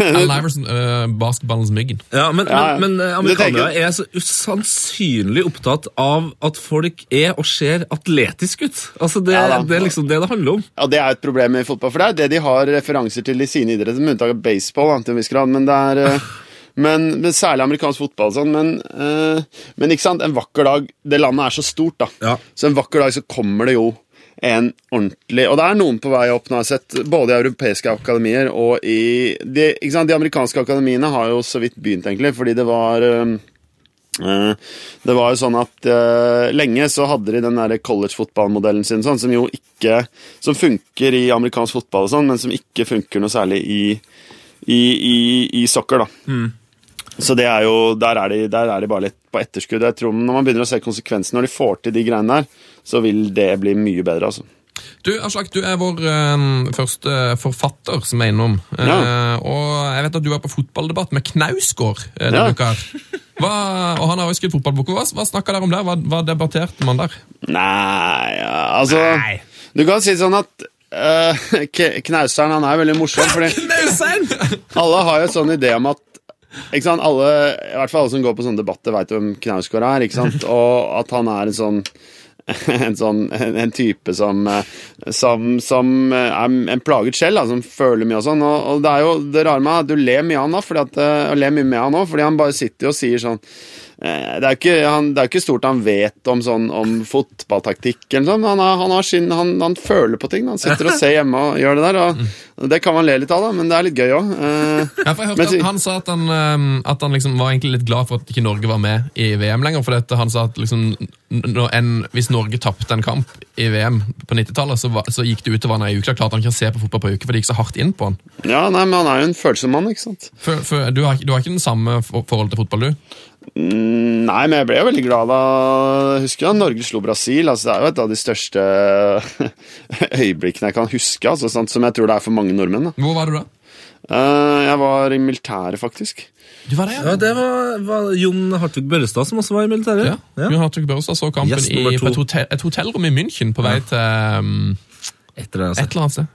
Allen Iverson, uh, basketballens myggen.
Ja, men,
Ja, ja.
men, men eh, amerikanere er så usannsynlig opptatt av at folk er og ser atletisk ut. Altså, det,
Ja
det er liksom det det handler om.
Ja, Det er et problem i fotball, for det er det de har referanser til i sine idretter, med unntak av baseball. Til en viss grad, men det er eh, men, men Særlig amerikansk fotball. Sånn, men, eh, men ikke sant, en vakker dag Det landet er så stort, da.
Ja.
Så en vakker dag så kommer det jo en ordentlig Og det er noen på vei opp nå, jeg har sett, både i europeiske akademier og i De, ikke sant, de amerikanske akademiene har jo så vidt begynt, egentlig, fordi det var Eh, Det var jo sånn at eh, lenge så hadde de den college-fotballmodellen sin, sånn, som jo ikke Som funker i amerikansk fotball og sånn, men som ikke funker noe særlig i, i, i, i soccer, da. Så det er jo, der er, de, der er de bare litt på etterskudd. Jeg tror Når man begynner å se konsekvensene når de får til de greiene der, så vil det bli mye bedre, altså.
Du, Aslak, du er vår eh, første forfatter som er innom. Eh,
Ja.
og jeg vet at du var på fotballdebatt med Knausgård uh, denne
Ja.
uka. Hva, og han har jo skrevet fotballbok. Hva, hva snakka dere om der? Hva, hva debatterte man der?
Nei, ja, altså Du kan si sånn at uh, Knauseren han er veldig morsom, fordi alle har jo sånn idé om at ikke sant? Alle, I hvert fall alle som går på sånne debatter, veit hvem Knausgård er. ikke sant? Og at han er en sånn en, sånn, en, type som, eh, som, som eh, er en plaget sjel, som føler mye og sånn. Og, og det er jo det rare med at du ler mye av han da, fordi at, eh, og ler mye med han òg, fordi han bare sitter og sier sånn det er, ikke, han, det er ikke stort han vet om, sånn, om fotballtaktikk. eller sånn. Han, har, han, har sin, han, han føler på ting. Han sitter og ser hjemme og gjør det der. Og det kan man le litt av, da, men det er litt gøy òg.
Ja,
si-
at Han sa at han, eh, at han liksom var egentlig litt glad for at ikke Norge var med i VM lenger. for dette, Han sa at liksom, en, hvis Norge tapte en kamp i VM på 90-tallet, så, så gikk det utover han ei uke. Da klarte han ikke å se på fotball på uke, for det gikk så hardt inn på han.
ja, nei, men han er jo en følsom mann, ikke sant.
For, for, du, har, du har ikke den samme forhold til fotball, du?
Mm, Nei, men jeg ble jo veldig glad da Jeg husker da Norge slo Brasil. altså Det er jo et av de største øyeblikkene jeg kan huske, altså, sant? som jeg tror det er for mange nordmenn. da.
Hvor var du da?
Eh, jeg var i militæret, faktisk.
Du var det,
Ja, Det var, var Jon Hartvig Børrestad som også var i militæret.
Ja. Jon Hartvig Børrestad så kampen
yes,
i, på et, hotell, et hotellrom i München på vei til um, et eller annet sted.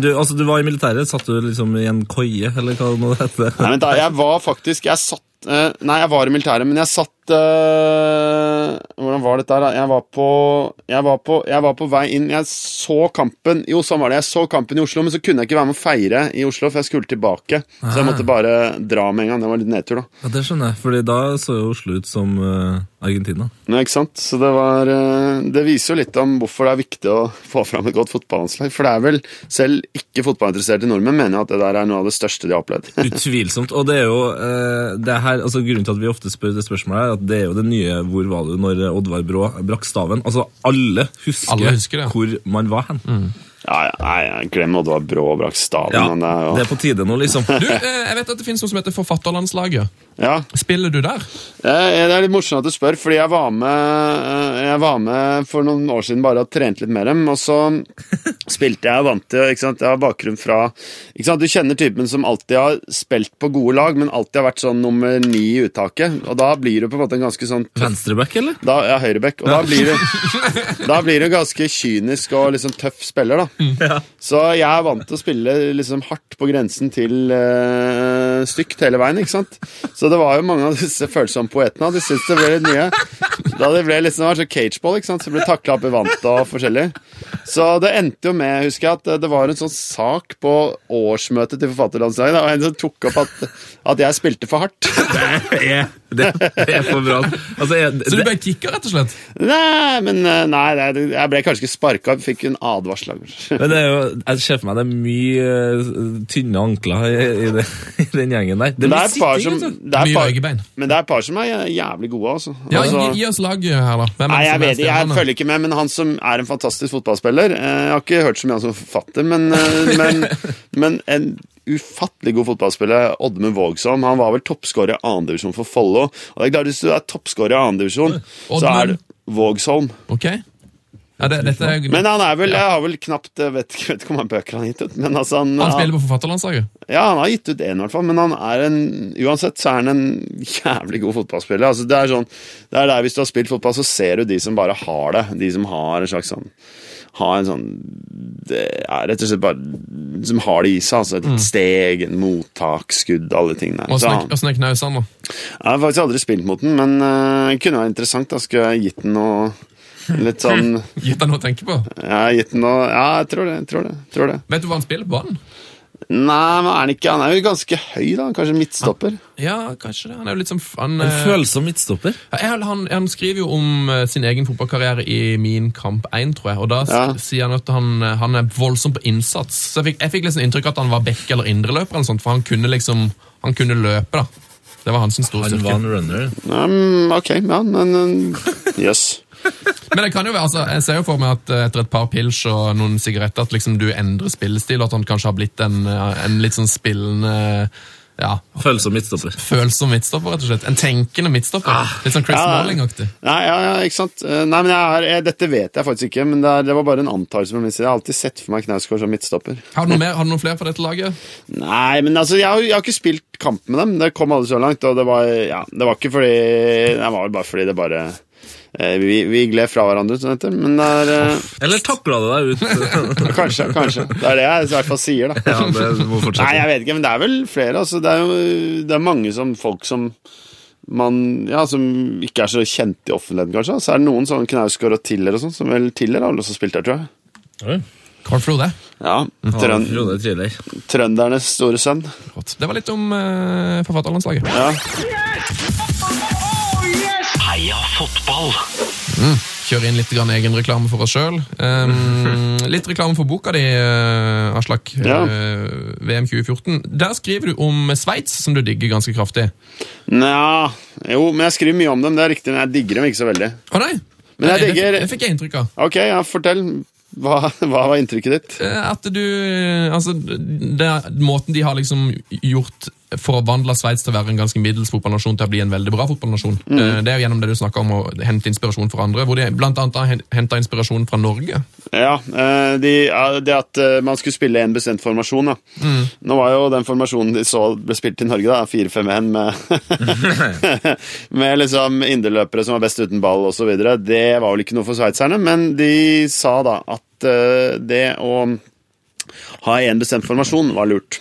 Du, altså, du var i militæret, satt du liksom i en koie, eller hva det heter?
Nei, vent da, jeg var faktisk Jeg satt uh, Nei, jeg var i militæret, men jeg satt uh, Hvordan var dette her? da? Jeg var på jeg var på, jeg var på vei inn Jeg så kampen Jo, sånn var det. Jeg så kampen i Oslo, men så kunne jeg ikke være med å feire i Oslo, for jeg skulle tilbake. Så jeg måtte bare dra med en gang. Det var litt nedtur, da.
Ja, Det skjønner jeg, fordi da så jo Oslo ut som eh, Argentina.
Ja, ikke sant? Så det var eh, Det viser jo litt om hvorfor det er viktig å få fram et godt fotballandslag. For det er vel Selv ikke fotballinteresserte nordmenn mener at det der er noe av det største de har opplevd.
Utvilsomt. Og det er jo eh, det her, altså Grunnen til at vi ofte spør det spørsmålet, er at det er jo det nye 'Hvor var du når Oddvar Brå brakk staven?' Altså, alle husker,
Alle husker
hvor man var hen.
Ja, ja, nei, glem Oddvar Brå og staven.
Ja,
men det er
det er på tide nå, liksom.
Du, eh, jeg vet at det finnes noe som heter Forfatterlandslaget.
ja.
Spiller du der?
Det er litt morsomt at du spør, fordi jeg var med, eh, jeg var med for noen år siden bare og trente litt med dem, og så spilte jeg og vant til ikke sant? Jeg har bakgrunn fra ikke sant? Du kjenner typen som alltid har spilt på gode lag, men alltid har vært sånn nummer ni i uttaket, og da blir du på en måte en ganske sånn tøff
Venstreback, eller?
da, ja, høyrebekk. Og da blir, du, da blir du ganske kynisk og liksom tøff spiller, da. Så jeg er vant til å spille liksom hardt på grensen til uh, stygt hele veien, ikke sant. Så det var jo mange av disse følsomme poetene. De syntes det ble litt mye. Da det ble liksom, det var så cageball, ikke sant. Så ble takla opp i vantet og forskjellig. Så det endte jo med, husker jeg, at det var en sånn sak på årsmøtet til Forfatterlandslaget. Var en som tok opp at, at jeg spilte for hardt.
Det er, det, det er for bra. Altså, jeg,
Så du ble kicka, rett og slett?
Nei, men eh, nei, jeg ble kanskje ikke sparka, fikk en advarsel.
men det er jo, jeg ser for meg det er mye eh, tynne ankler i, i, det, i den gjengen der. Det
Men det er et par som,
altså.
det er
Mye
par, men det er et par som er jævlig gode, altså.
Ja,
altså
gi, gi oss lag her, da. Hvem
Nei, jeg vet ikke, jeg følger ikke med, men han som er en fantastisk fotballspiller eh, Jeg har ikke hørt så mye han som forfatter, men, men, men en ufattelig god fotballspiller, Oddmund Vågsholm, han var vel toppskårer i andredivisjon for Follo. Og det er klart, Hvis du er toppskårer i andredivisjon, så er
du
det Vågsholm.
Ok. Ja, det, dette
Men han er vel Jeg har vel knapt Vet ikke, vet ikke hvor mange bøker han har gitt ut, men altså han,
han spiller på Forfatterlandslaget?
Ja, han har gitt ut én, i hvert fall, men han er en Uansett så er han en jævlig god fotballspiller. Altså, det er sånn Det er der Hvis du har spilt fotball, så ser du de som bare har det. De som har en slags sånn Har en sånn Det er rett og slett bare Som har det i seg. Altså et steg, en mottak, skudd, alle ting tingene der.
Åssen er knausene, da?
Jeg har faktisk aldri spilt mot den, men det uh, kunne være interessant. Da skulle jeg gitt den noe Litt sånn
Gitt den noe å tenke på?
Ja, gitt den noe Ja, jeg tror det. Jeg tror det, jeg tror det.
Vet du hva han spiller på banen?
Nei, men er han ikke Han er jo ganske høy, da. Kanskje midtstopper.
Ja, kanskje det. Han er jo litt som han,
En
eh,
følsom midtstopper.
Ja, jeg- han, han skriver jo om eh, sin egen fotballkarriere i Min kamp 1, tror jeg. Og da
Ja.
sier han at han, eh, han er voldsom på innsats. Så jeg fikk, jeg fikk liksom inntrykk av at han var back eller indreløper, eller sånt, for han kunne liksom Han kunne løpe, da. Det var hans store
Han var en runner.
Um, ok, ja, men Jøss. Yes.
Men det kan jo være, altså, jeg ser jo for meg at eh, etter et par pils og noen sigaretter at liksom du endrer spillestil, og at han kanskje har blitt en, eh, en litt sånn spillende ja,
Følsom midtstopper.
følsom midtstopper, rett og slett. En tenkende midtstopper. Litt sånn Chris
Ja.
Malling-aktig.
Nei, ja, ja, ikke sant. Eh, Nei, men jeg er, jeg, Dette vet jeg faktisk ikke, men det, er, det var bare en antakelse. fra min side. Jeg har alltid sett for meg Knausgård som midtstopper.
Har du noe mer, har du noen flere fra dette laget?
Nei, men altså, jeg har, jeg har ikke spilt kamp med dem. Det kom aldri så langt, og det var, ja, det var ikke fordi Det var bare fordi det bare vi, vi gled fra hverandre, som det heter. Men det er eh,
Eller takla det deg ut?
Kanskje, kanskje. Det er det jeg i hvert fall sier, da.
ja, det må fortsette.
Nei, jeg vet ikke, men det er vel flere. Altså, det er jo det er mange som folk som man, ja, som ikke er så kjent i offentligheten, kanskje. Så er det noen sånn Knausgård og Tiller og sånn, som vel Tiller har vel også spilt der, tror jeg.
Oi.
Carl Frode.
Ja, trøn,
Frode.
Trøndernes store sønn.
Det var litt om uh, forfatterlandslaget.
Ja.
Heia fotball!
Kjøre inn litt grann egenreklame for oss sjøl. Um, litt reklame for boka di, uh, Aslak.
Ja.
Uh, VM 2014. Der skriver du om Sveits, som du digger ganske kraftig.
Nja Jo, men jeg skriver mye om dem, det er riktig, men jeg digger dem ikke så veldig.
Å nei!
Men jeg
det,
digger-
det fikk jeg inntrykk av.
Ok, ja, fortell. Hva, hva var inntrykket ditt?
Eh, At du Altså, det, måten de har liksom gjort forvandla Sveits til å være en ganske middels fotballnasjon til å bli en veldig bra fotballnasjon.
Mm.
Eh, Det er jo gjennom det du snakker om å hente inspirasjon fra andre, hvor de annet har henta inspirasjon fra Norge.
Ja, eh, de, det at eh, man skulle spille en bestemt formasjon. Da. Nå var jo den formasjonen de så ble spilt i Norge, da, 4-5-1 med, med liksom inderløpere som var best uten ball osv. Det var vel ikke noe for sveitserne, men de sa da at det å ha en bestemt formasjon var lurt.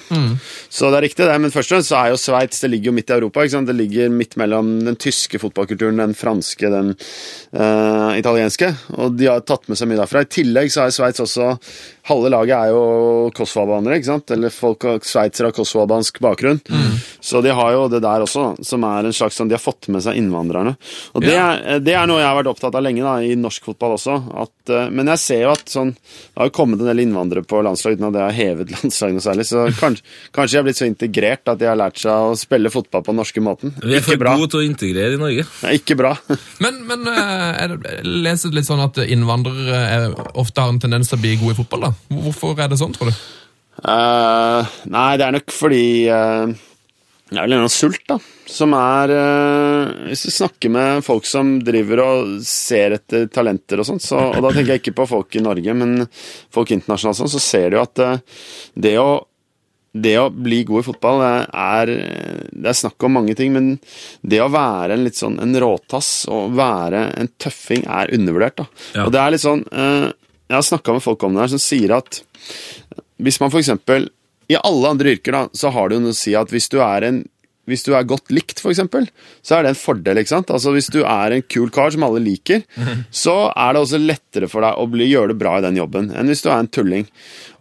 Så det er riktig, det. Men først og fremst så er jo Sveits det ligger jo midt i Europa. ikke sant? Det ligger midt mellom den tyske fotballkulturen, den franske, den uh, italienske. Og de har tatt med seg mye derfra. I tillegg så er Sveits også Halve laget er jo kosovo-albanere, ikke sant? Eller folk sveitsere har kosovabansk bakgrunn. bakgrunn. Så de har jo det der også, som er en slags sånn De har fått med seg innvandrerne. Og det,
Ja.
er, det er noe jeg har vært opptatt av lenge da, i norsk fotball også. At, uh, men jeg ser jo at sånn Det har jo kommet en del innvandrere på landslaget uten at det har hevet landslaget noe særlig. Så kanskje, kanskje har blitt så integrert at de har lært seg å spille fotball på den norske måten.
Vi er for gode til å integrere i Norge.
Nei, ikke bra.
Men, men eh, er det, leser litt sånn at innvandrere er, ofte har en tendens til å bli gode i fotball. da. Hvorfor er det sånn, tror du?
Uh, nei, det er nok fordi eh, Det er vel en sult, da. Som er eh, Hvis du snakker med folk som driver og ser etter talenter og sånt, så, og da tenker jeg ikke på folk i Norge, men folk internasjonalt, sånn, så ser du jo at eh, det å det å bli god i fotball det er, det er snakk om mange ting, men det å være en litt sånn en råtass og være en tøffing er undervurdert. da.
Ja.
Og det er litt sånn eh, Jeg har snakka med folk om det her som sier at hvis man f.eks. I alle andre yrker da, så har det jo noe å si at hvis du er en hvis du er godt likt, eksempel, så er det en fordel. ikke sant? Altså Hvis du er en kul kar som alle liker, så er det også lettere for deg å bli, gjøre det bra i den jobben enn hvis du er en tulling.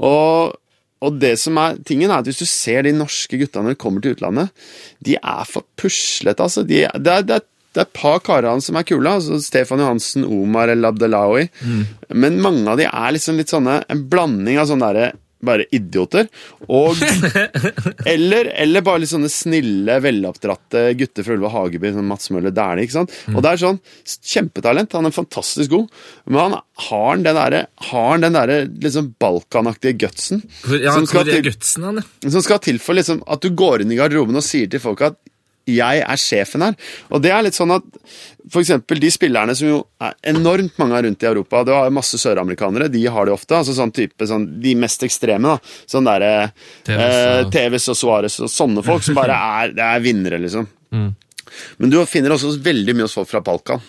Og, og det som er tingen er at Hvis du ser de norske gutta når de kommer til utlandet, de er for puslete. altså. De, det, er, det, er, det er et par karer som er kule. altså Stefan Johansen, Omar El Abdelawi. Men mange av de er liksom litt sånne en blanding av sånne derre bare idioter. Og eller, eller bare litt sånne snille, veloppdratte gutter fra Ulva Hageby, sånn Mats Møller Dæhlie. ikke sant? Og det er sånn kjempetalent. Han er fantastisk god, men han har den derre har han den derre liksom balkanaktige gutsen.
Ja,
som, skal til,
gutsen han, ja?
som skal til for liksom at du går inn i garderoben og sier til folk at jeg er sjefen her. Og det er litt sånn at eksempel de spillerne som jo er enormt mange er rundt i Europa har jo masse søramerikanere, de har det ofte. altså sånn type, sånn, De mest ekstreme, da. Sånn derre eh,
og-
Tevez og Suárez og sånne folk som bare er, det er vinnere, liksom. Men du finner også veldig mye hos folk fra Balkan.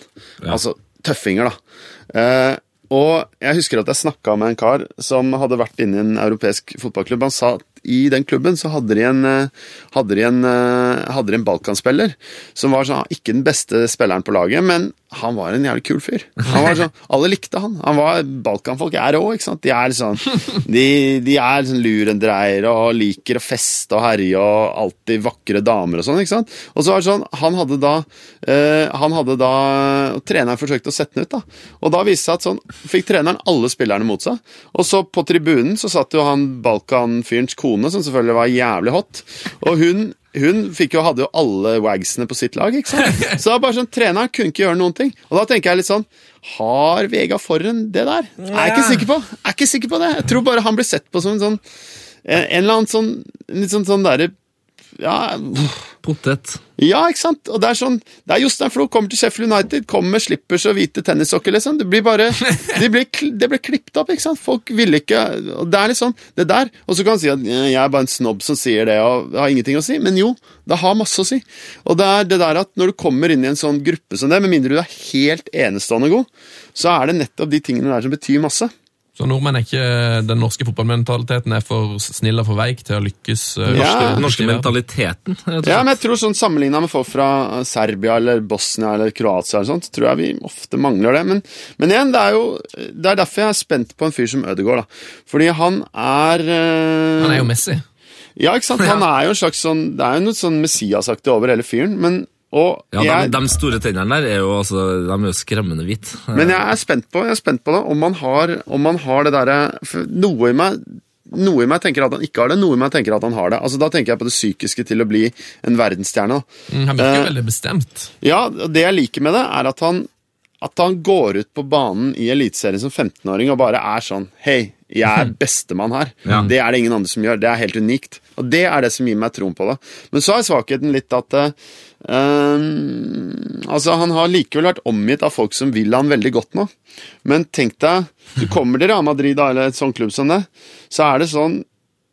Altså tøffinger, da. Eh, og jeg husker at jeg snakka med en kar som hadde vært inne i en europeisk fotballklubb. Han sa at i den klubben så hadde de en, eh, hadde de en, eh, hadde de en balkanspiller som var sånn, ikke den beste spilleren på laget, men han var en jævlig kul fyr. Han var sånn, Alle likte han. Han var Balkanfolk er òg, ikke sant. De er sånn De, de er sånn lurendreiere og liker å feste og herje og alltid vakre damer og sånn, ikke sant. Og så var det sånn, han hadde da eh, Han hadde da og Treneren forsøkte å sette den ut, da. Og da viste det seg at sånn fikk treneren alle spillerne mot seg. Og så på tribunen så satt jo han Balkan-fyrens kone, som selvfølgelig var jævlig hot. Og hun hun jo, hadde jo alle wagsene på sitt lag. ikke sant? Så bare sånn, Treneren kunne ikke gjøre noen ting. Og da tenker jeg litt sånn Har Vega Forren det der? Jeg er ikke sikker på Jeg er ikke sikker på det. Jeg tror bare han blir sett på som en sånn En, en eller annen sånn Litt sånn sånn derre ja,
Potet.
ja, ikke sant? Og det er sånn Det er Jostein Flo kommer til Sheffield United, kommer med slippers og hvite tennissokker, liksom. Det blir bare Det blir, de blir klippet opp, ikke sant? Folk ville ikke Og det er litt sånn Det der Og så kan han si at «Eh, jeg er bare en snobb som sier det, og det har ingenting å si. Men jo, det har masse å si. Og det er det der at når du kommer inn i en sånn gruppe som det, med mindre du er helt enestående god, så er det nettopp de tingene der som betyr masse.
Så nordmenn er ikke Den norske fotballmentaliteten er for snill og for veik til å lykkes. eh,
Ja.
norske-
Den norske mentaliteten.
Ja, men jeg tror sånn Sammenligna med folk fra eh, Serbia eller Bosnia eller Kroatia, eller sånt, tror jeg vi ofte mangler det. Men, men igjen, det er jo Det er derfor jeg er spent på en fyr som Ødegaard. da. Fordi han er eh,
Han er jo Messi.
Ja, ikke sant? Han er jo en slags sånn Det er jo noe sånn Messias-aktig over hele fyren. Men, og
Ja,
jeg,
de, de store tennene der er jo, altså, de er jo skremmende hvite.
Men jeg er spent på, jeg er spent på det, om man har, om man har det derre Noe i meg noe i meg tenker at han ikke har det, noe i meg tenker at han har det. Altså Da tenker jeg på det psykiske til å bli en verdensstjerne.
Mm, Han virker jo
Eh,
veldig bestemt.
Ja, det jeg liker med det, er at han, at han går ut på banen i Eliteserien som 15-åring og bare er sånn Hei, jeg er bestemann her.
Ja.
Det er det ingen andre som gjør. Det er helt unikt. Og det er det som gir meg troen på det. Men så er svakheten litt at eh, eh, Altså, han har likevel vært omgitt av folk som vil han veldig godt nå. Men tenk deg, du kommer til Real Madrid eller et sånt klubb som det, så er det sånn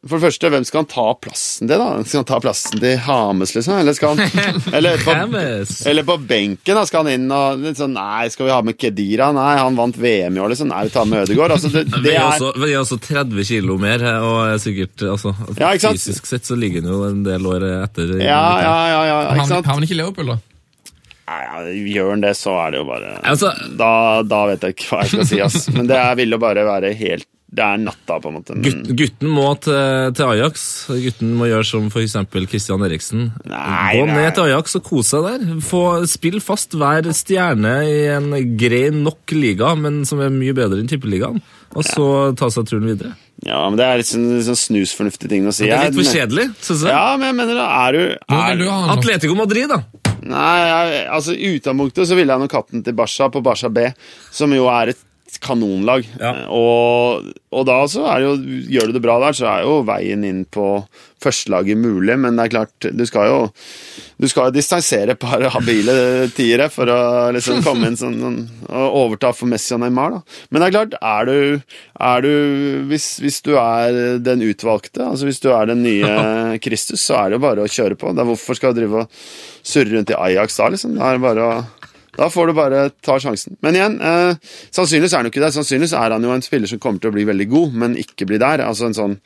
for det første, hvem skal han ta plassen til, da? Skal han ta plassen til Hames, liksom? Eller skal han Eller på, eller på benken, da skal han inn og sånn Nei, skal vi ha med Kedira? Nei, han vant VM i år, liksom. Nei, vi tar med Ødegaard. Altså, det, det er
også, er også 30 kilo mer, og er sikkert altså,
Ja, ikke sant?
Fysisk sett så ligger han jo en del år etter.
Ja, ja, ja, ja,
Han
ikke sant?
har han ikke Leopold, da?
Nei, ja, Gjør han det, så er det jo bare
Altså,
da, da vet jeg ikke hva jeg skal si, ass. Men det er- vil jo bare være helt det er natta, på en måte. Men,
Gutt, gutten må til, til Ajax. Gutten må gjøre som f.eks. Christian Eriksen.
Nei,
Gå
nei.
ned til Ajax og kose seg der. Få Spill fast hver stjerne i en grei nok liga, men som er mye bedre enn tippeligaen. Og så ta seg turen videre.
ja, men det er litt sånn, sånn snusfornuftig ting å si.
Det er litt for kjedelig, syns jeg.
Ja, men jeg mener da, er du er,
du ha?
Atletico Madrid, da.
Nei, jeg, altså utgangspunktet så ville jeg nok hatt den til Barca på Barca B, som jo er et kanonlag.
Ja.
Og, og da så er jo, gjør du det bra der, så er jo veien inn på førstelaget mulig, men det er klart, du skal jo du skal jo distansere et par habile tiere for å liksom komme inn sånn, sånn og overta for Messi og Neymar. da. Men det er klart, er du, er du hvis, hvis du er den utvalgte, altså hvis du er den nye Kristus, så er det jo bare å kjøre på. Er hvorfor skal du drive og surre rundt i Ajax da, liksom? Det er bare å da får du bare ta sjansen. Men igjen, eh, sannsynligvis er han jo ikke det. Sannsynligvis er han jo en spiller som kommer til å bli veldig god, men ikke bli der. Altså en sånn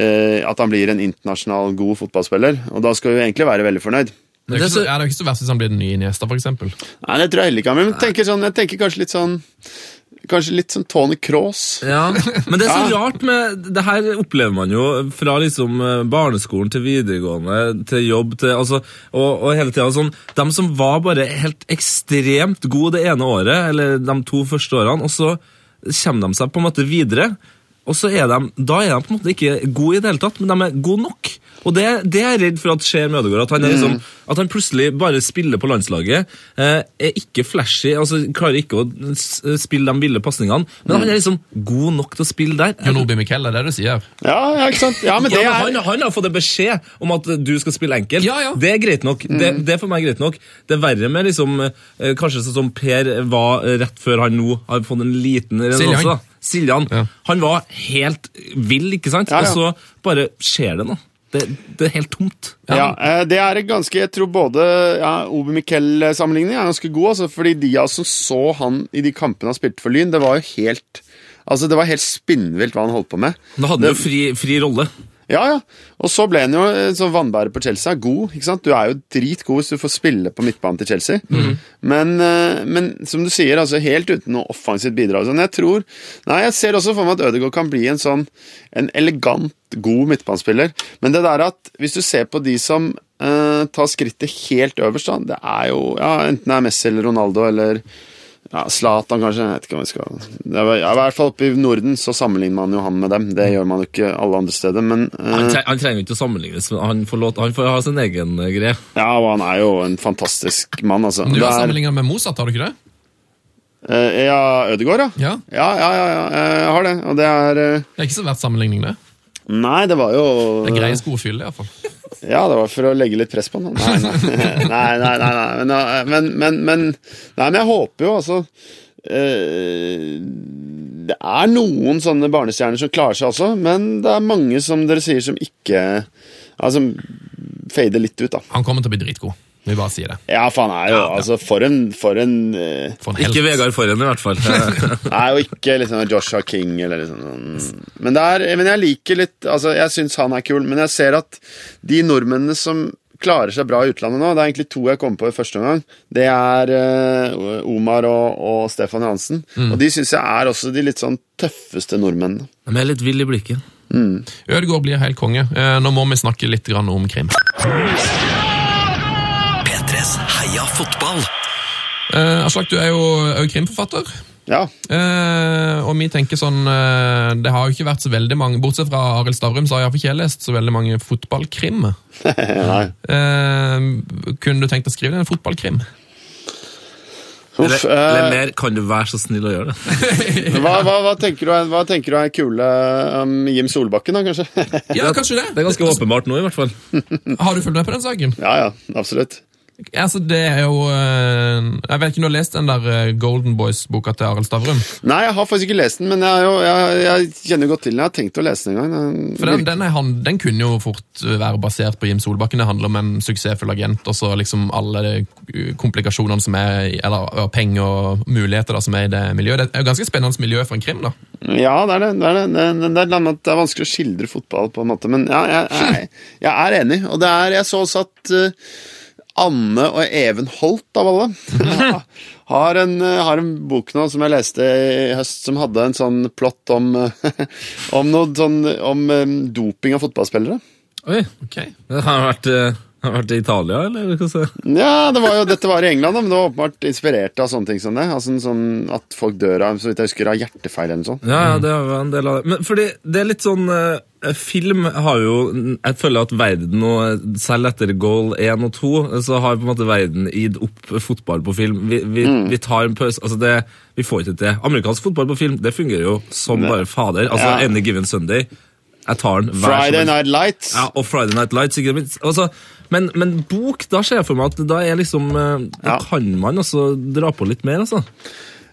eh, At han blir en internasjonal god fotballspiller. Og da skal vi egentlig være veldig fornøyd.
Det er så, er det ikke så verst hvis han blir den nye Niesta, for eksempel.
Nei, det tror jeg heller ikke. Men jeg tenker, sånn, jeg tenker kanskje litt sånn Kanskje litt sånn Tony Cross.
Ja, Men det er så
Ja.
rart med Det her opplever man jo fra liksom eh, barneskolen til videregående til jobb til altså, og, og hele tida sånn De som var bare helt ekstremt gode det ene året, eller de to første årene, og så kommer de seg på en måte videre. Og så er de, Da er de på en måte ikke gode i det hele tatt, men de er gode nok. Og det, det er jeg redd for at skjer med Ødegaard. At han, er liksom, at han plutselig bare spiller på landslaget. Eh, er ikke flashy, altså klarer ikke å spille de ville pasningene. Men han er liksom god nok til å spille der.
Jon Obi Miquel, er det du sier?
Ja, ja, ikke sant? Ja, men
Ja, men han, han har fått en beskjed om at du skal spille enkelt.
Ja, ja.
Det er greit nok. Det, det er for meg greit nok. Det er verre med liksom, eh, kanskje sånn som Per var eh, rett før han nå har fått en liten renessanse. Siljan.
Ja.
Han var helt vill, ikke sant?
Ja, ja.
Og så bare skjer det noe. Det, det er helt tomt.
Ja, eh, det er ganske Jeg tror både ja, Obe Miquel-sammenligning er ganske god, altså, fordi de altså som så han i de kampene han spilte for Lyn, det var jo helt Altså, det var helt spinnvilt hva han holdt på med.
Da hadde han jo fri, fri rolle.
Ja, ja. Og så ble han jo eh, sånn vannbærer på Chelsea. God, ikke sant? Du er jo dritgod hvis du får spille på midtbanen til Chelsea. Men, eh, men som du sier, altså helt uten noe offensivt bidrag. Sånn, jeg tror Nei, jeg ser også for meg at Ødegaard kan bli en sånn en elegant, god midtbanespiller. Men det der at hvis du ser på de som eh, tar skrittet helt øverst, da, det er jo ja, enten det er Messi eller Ronaldo eller ja, Zlatan, kanskje. Jeg vet ikke om vi skal det er, ja, I hvert fall oppe i Norden så sammenligner man jo han med dem. Det gjør man jo ikke alle andre steder. Men uh,
Han, tre, han trenger ikke å sammenlignes. men Han får, lov, han får ha sin egen eh, greie.
Ja, og han er jo en fantastisk mann, altså.
Du har
er-
sammenlignet med Mozart, har du ikke det?
Uh, ja, Ødegaard, ja.
Ja.
Ja, ja, ja, ja, jeg har det. Og det er uh,
Det er ikke så verdt sammenligning, det.
Nei, det var jo
Det er greie sko å fylle, iallfall.
Ja, det var for å legge litt press på han. Nei, nei, nei, nei, nei, nei. Men, men, men, men Nei, men jeg håper jo altså eh, Det er noen sånne barnestjerner som klarer seg også, men det er mange, som dere sier, som ikke Altså fader litt ut, da.
Han kommer til å bli dritgod. Vi bare sier det.
Ja, for han er jo altså For en, for en uh,
For en helt.
Ikke Vegard Forhen, i hvert fall.
Nei, og ikke liksom Joshua King eller liksom sånn. Men, det er, men jeg liker litt Altså, jeg syns han er kul, men jeg ser at de nordmennene som klarer seg bra i utlandet nå, det er egentlig to jeg kom på i første omgang. Det er uh, Omar og, og Stefan Johansen. Og de syns jeg er også de litt sånn tøffeste nordmennene.
De er litt ville i blikket.
Ødegaard blir helt konge. Uh, Nå må vi snakke litt grann om krim.
P3s Heia fotball.
Eh, Aslak, du er jo, er jo krimforfatter.
Ja.
Eh, og vi tenker sånn eh, Det har jo ikke vært så veldig mange Bortsett fra Arild Stavrum, så har jeg ikke jeg lest så veldig mange fotballkrim.
Nei.
Eh, kunne du tenkt å skrive en fotballkrim?
Uff,
Eller,
eh,
eller mer, kan du være så snill å gjøre det?
hva, hva, hva, tenker du hva tenker du er kule um, Jim Solbakken, da, kanskje?
Ja, kanskje det.
Det er ganske åpenbart nå, i hvert fall.
Har du fulgt med på den saken?
ja, ja, absolutt.
Altså, det er jo eh, Jeg vet ikke om du har lest den der eh, Golden Boys-boka til Arild Stavrum?
Nei, jeg har faktisk ikke lest den, men jeg, jo, jeg, jeg kjenner godt til den. Jeg har tenkt å lese den en gang.
For den, den, er, han- den kunne jo fort være basert på Jim Solbakken. Det handler om en suksessfull agent og så liksom alle komplikasjonene som er Eller penger og muligheter da, som er i det miljøet. Det er jo ganske spennende miljø for en krim. da.
Ja, det er det. Det er, det. Det, er, det er vanskelig å skildre fotball, på en måte, men ja, jeg, jeg, jeg er enig. Og det er, jeg så også at eh, Anne og Even Holt, av alle. har, en, eh, har en bok nå som jeg leste i høst, som hadde en sånn plott om, om noe sånn om eh, doping av fotballspillere.
Oi,
Ok.
det har vært, eh, har vært i Italia, eller?
Ja, det var jo, dette var i England, men det var åpenbart inspirert av sånne ting som det. Altså sånn At folk dør av så vidt jeg husker, av hjertefeil eller noe sånt.
Ja, ja, det var en del av det. Men fordi det er litt sånn eh, Film har jo Jeg føler at verden nå, selv etter goal 1 og 2, så har på en måte verden gitt opp fotball på film. Vi, vi, vi tar en pause Altså, det Vi får ikke til. Amerikansk fotball på film, det fungerer jo som bare fader. Altså,
Ja.
Any Given Sunday. Jeg tar den hver
Friday. Night Lights.
Ja, og Friday Night Lights. Altså, men, men bok, da ser jeg for meg at da er liksom eh, Da
Ja.
kan man altså dra på litt mer, altså.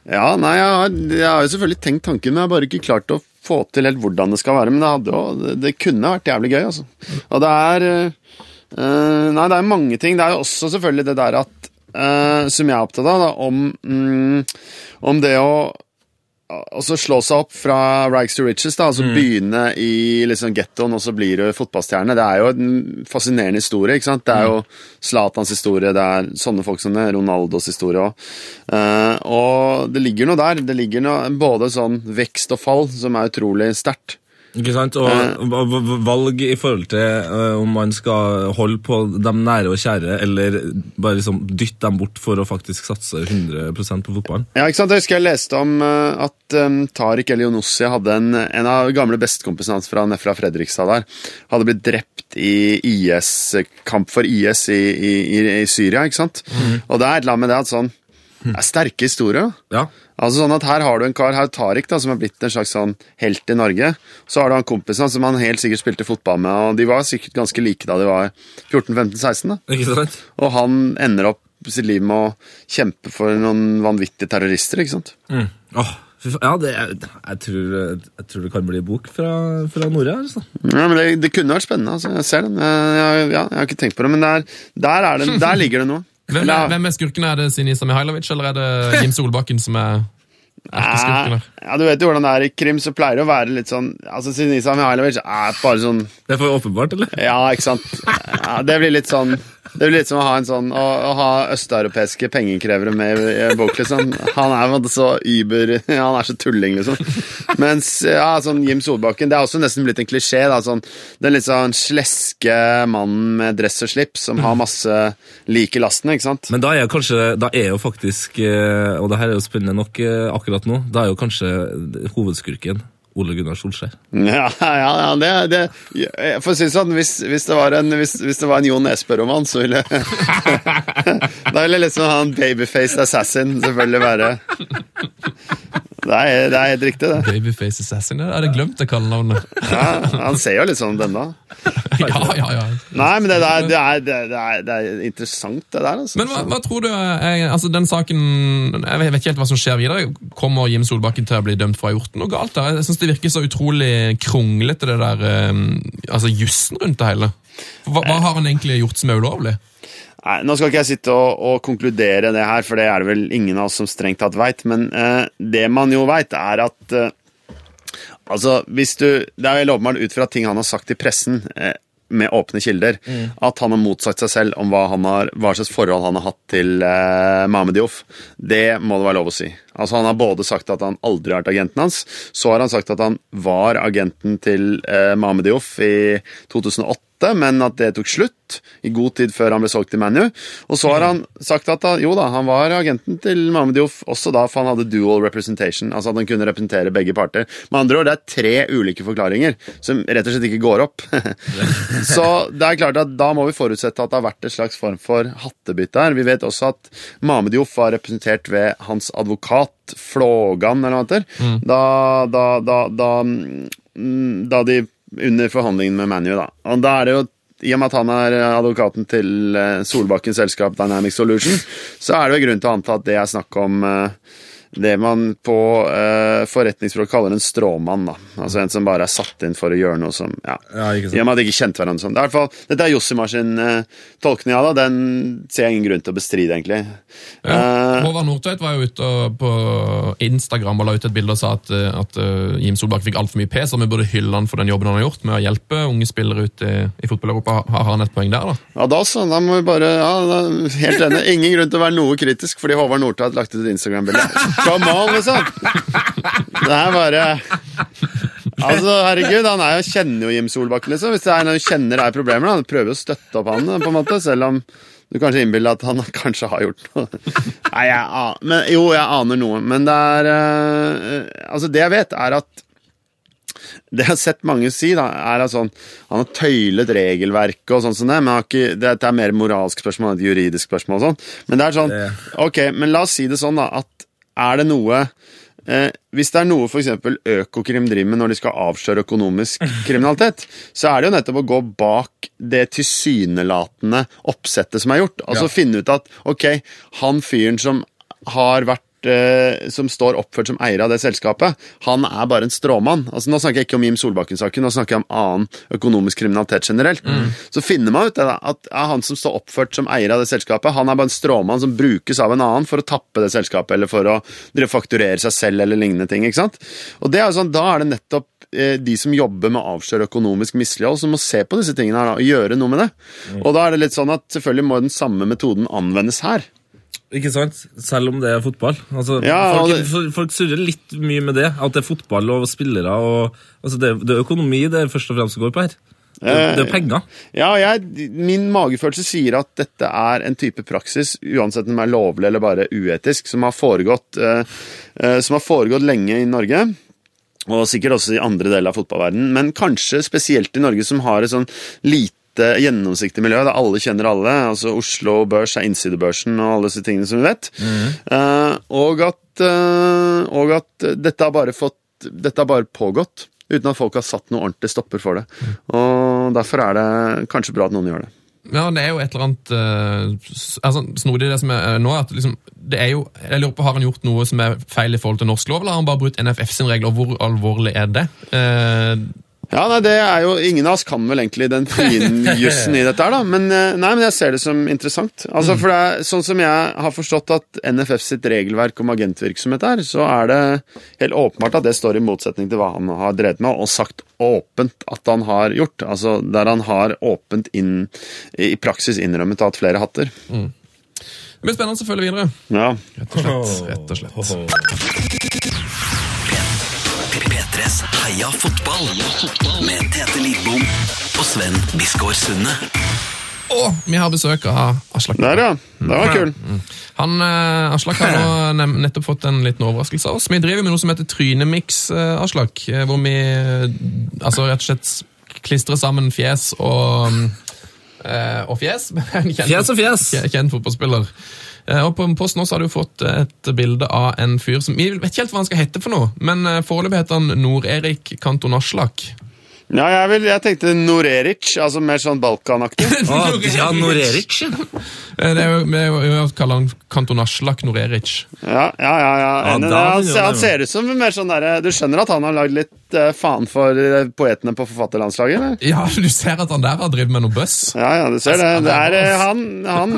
Ja, nei, jeg har, jeg har jo selvfølgelig tenkt tanken, men jeg har bare ikke klart å få til helt hvordan det skal være. Men det, jo, det, kunne vært jævlig gøy, altså. Og det er eh, Nei, det er mange ting. Det er jo også selvfølgelig det der at øh, Som jeg er opptatt av, da, om, mm, om det å altså slå seg opp fra rags to riches, da, altså begynne i liksom gettoen, og så blir du fotballstjerne. Det er jo en fascinerende historie. ikke sant? Det er jo Zlatans historie, det er sånne folk som det, Ronaldos historie òg. og det ligger noe der. Det ligger noe, både sånn vekst og fall som er utrolig sterkt.
Ikke sant? Og valg i forhold til eh, om man skal holde på dem nære og kjære, eller bare liksom dytte dem bort for å faktisk satse 100% på fotballen.
Ja, ikke sant? Jeg husker jeg leste om eh, at um, Tariq Elionossi hadde en, en av gamle bestekompisene hans fra, fra Fredrikstad der, hadde blitt drept i IS-kamp for IS i, i, i, i Syria, ikke sant? Og det er et eller annet med det at sånn det er sterke historier.
Ja.
Altså sånn at Her har du en kar, her Tariq, da, som er blitt en slags sånn helt i Norge. Så har du han kompisen som han helt sikkert spilte fotball med, og de var sikkert ganske like da de var 14-15-16. da.
Ikke sant?
Og han ender opp sitt liv med å kjempe for noen vanvittige terrorister, ikke sant?
Mm. Oh, ja, det, jeg, jeg, tror, jeg tror det kan bli bok fra, fra her. Altså.
Ja, men det, det kunne vært spennende. altså. Jeg ser den. Jeg, jeg, ja, jeg har ikke tenkt på det, men der, der, er det, der ligger det noe.
Hvem
Eller,
er, hvem er skurken? Er det Sinisa Mihailovic, eller er det Jim Solbakken som er erkeskurken her?
ja, Du vet jo hvordan det er i krim, så pleier det å være litt sånn altså Sinisa Mihailovic er bare sånn
Det er for åpenbart, eller?
Ja, ikke sant? Ja, det blir litt sånn Det blir litt som å ha en sånn Å, å ha østeuropeiske pengekrevere med i bok, liksom. Han er så über Han er så tulling, liksom. Mens ja, sånn Jim Solbakken Det er også nesten blitt en klisjé. da, sånn Den litt sånn sleske mannen med dress og slips som har masse lik i lasten, ikke sant?
Men da er, jo kanskje, da er jo faktisk, eh, og det her er jo spennende nok eh, akkurat nå, da er jo kanskje hovedskurken Ole Gunnar Solskjær.
Ja, ja, ja det, det For å si det sånn, hvis, hvis, det var en, hvis, hvis det var en Jo Nesbø-roman, så ville Da ville liksom han babyface assassin selvfølgelig være det er, det er helt riktig, det.
Babyface Assassin? Jeg hadde glemt å kalle navnet.
Ja, han ser jo litt sånn ut ennå.
ja, ja, ja.
Nei, men det, der, det, er, det, det, er, det er interessant, det der. Altså.
Men hva, hva tror du jeg, altså den saken, Jeg vet ikke helt hva som skjer videre. Kommer Jim Solbakken til å bli dømt for å ha gjort noe galt? der? Jeg synes Det virker så utrolig kronglete, det der eh, altså jussen rundt det hele. Hva, hva har han egentlig gjort som er ulovlig?
Nei, Nå skal ikke jeg sitte og, og konkludere det her, for det er det vel ingen av oss som strengt tatt veit. Men eh, det man jo veit, er at eh, Altså, hvis du Det er jo åpenbart ut fra ting han har sagt i pressen. Eh, med åpne kilder, at han har motsagt seg selv om hva, han har, hva slags forhold han har hatt til eh, Mahmed Diouf. Det må det være lov å si. Altså Han har både sagt at han aldri har vært agenten hans, så har han sagt at han var agenten til eh, Mahmed Diouf i 2008, men at det tok slutt i god tid før han ble solgt til ManU. Og så har han sagt at han, jo da, han var agenten til Mahmoud Diouf også da, for han hadde dual representation, altså at han kunne representere begge parter. Med andre ord, det er tre ulike forklaringer som rett og slett ikke går opp. så det er klart at da må vi forutsette at det har vært en slags form for hattebytte her. Vi vet også at Mahmoud Diouf var representert ved hans advokat Flågan, eller noe annet. Mm. da, da, da, da, mm, da de under forhandlingen med ManU, da. Og da er det jo i og med at han er advokaten til Solbakken selskap Dynamic Solution, så er det jo grunn til å anta at det er snakk om eh, det man på eh, forretningsspråk kaller en stråmann. da. Altså en som bare er satt inn for å gjøre noe som ja,
Ja, ikke sant.
I og med at de ikke kjente hverandre sånn. Det er i hvert fall, Dette er Jossimar sin eh, tolkning av det, den ser jeg ingen grunn til å bestride, egentlig.
Ja.
Eh,
Håvard Nordtveit var jo ute på Instagram og la ut et bilde og sa at, at uh, Jim Solbakk fikk altfor mye pes, og vi burde hylle han for den jobben han har gjort med å hjelpe unge spillere ut i, i fotball-Europa. Har han et poeng der, da?
Ja, da så. Da må vi bare ja, da, Helt enig. Ingen grunn til å være noe kritisk fordi Håvard Nordtveit lagt ut et Instagram-bilde. On, liksom! Det er bare Altså, herregud, han er jo, kjenner jo Jim Solbakken, liksom. Hvis det er noe du kjenner er problemer, da. prøver å støtte opp han, på en måte, selv om du kanskje innbiller deg at han kanskje har gjort noe. Nei, jeg, aner men, jo, jeg aner noe, men det er uh, Altså, det jeg vet, er at det jeg har sett mange si, da, er at sånn, han har tøylet regelverket og sånn som det, men ikke, dette er mer moralsk spørsmål enn et juridisk spørsmål og sånn. Men det er sånn, ok, men la oss si det sånn da, at er det noe, eh, hvis det er noe eksempel Økokrim driver med når de skal avsløre økonomisk kriminalitet, så er det jo nettopp å gå bak det tilsynelatende oppsettet som er gjort. Altså
Ja.
finne ut at, ok, han fyren som har vært som står oppført som eier av det selskapet, han er bare en stråmann. Altså, nå snakker jeg ikke om Jim Solbakken-saken, nå snakker jeg om annen økonomisk kriminalitet generelt. Så finner man ut at han som står oppført som eier av det selskapet, han er bare en stråmann som brukes av en annen for å tappe det selskapet, eller for å fakturere seg selv, eller lignende ting. ikke sant? Og det er sånn, Da er det nettopp eh, de som jobber med å avsløre økonomisk mislighold, som må se på disse tingene her da, og gjøre noe med det. Og da er det litt sånn at selvfølgelig må den samme metoden anvendes her.
Ikke sant? Selv om det er fotball. Altså,
Ja,
folk,
det-
folk, folk surrer litt mye med det. At det er fotball og spillere. og altså det, det er økonomi det er først og fremst går på her. Det,
Eh,
det er penger.
Ja, jeg, min magefølelse sier at dette er en type praksis, uansett om den er lovlig eller bare uetisk, som har foregått, eh, eh, som har foregått lenge i Norge. Og sikkert også i andre deler av fotballverdenen, men kanskje spesielt i Norge, som har et sånn lite gjennomsiktig miljø, der alle kjenner alle. altså Oslo Børs er innsidebørsen og alle disse tingene som vi vet. Eh, og, at, uh, og at dette har bare fått Dette har bare pågått, uten at folk har satt noe ordentlig stopper for det. Og derfor er det kanskje bra at noen gjør det.
Ja, det er jo et eller annet uh, altså, snodig det som er uh, nå, at liksom, det er jo, jeg lurer på, Har han gjort noe som er feil i forhold til norsk lov, eller har han bare brutt NFF sin regler? og Hvor alvorlig er det? Eh,
Ja, nei, det er jo, Ingen av oss kan vel egentlig den finjussen i dette her, da. Men, eh, nei, men jeg ser det som interessant. Altså, for det er Sånn som jeg har forstått at NFF sitt regelverk om agentvirksomhet er, så er det helt åpenbart at det står i motsetning til hva han har drevet med, og sagt åpent at han har gjort. Altså der han har åpent inn, i praksis innrømmet at flere hatter.
det blir spennende å følge videre.
Ja.
Rett og slett. Rett og slett.
Heia fotball med Tete Lidbom og Sven Biskår Sunde.
Og vi har besøk av Aslak.
Der, ja. Det var kul.
Han, eh, Aslak har nå nettopp fått en liten overraskelse av oss. Vi driver med noe som heter Trynemix, eh, Aslak. eh, Hvor vi altså rett og slett klistrer sammen fjes og eh, og fjes. kjent-
Fjes og fjes.
Kjent fotballspiller. Eh, Og på posten også har du fått et bilde av en fyr som Vi vet ikke helt hva han skal hete for noe, men eh, foreløpig heter han Nord-Erik Kantonaslak.
Ja, jeg, vil, jeg tenkte Noreric, altså mer sånn Balkanaktig.
Ah, ja, Noreric. ja.
Eh, Det er jo, vi er har kaller han Kanton Noreric.
Ja, ja, ja. ja.
Ja,
han,
begynner
ser- han ser ut som mer sånn derre Du skjønner at han har lagd litt uh, faen for eh, poetene på forfatterlandslaget, eller?
Ja, du ser at han der har drevet med noe bøss.
Ja, ja, du ser det. det er, eh, han, han,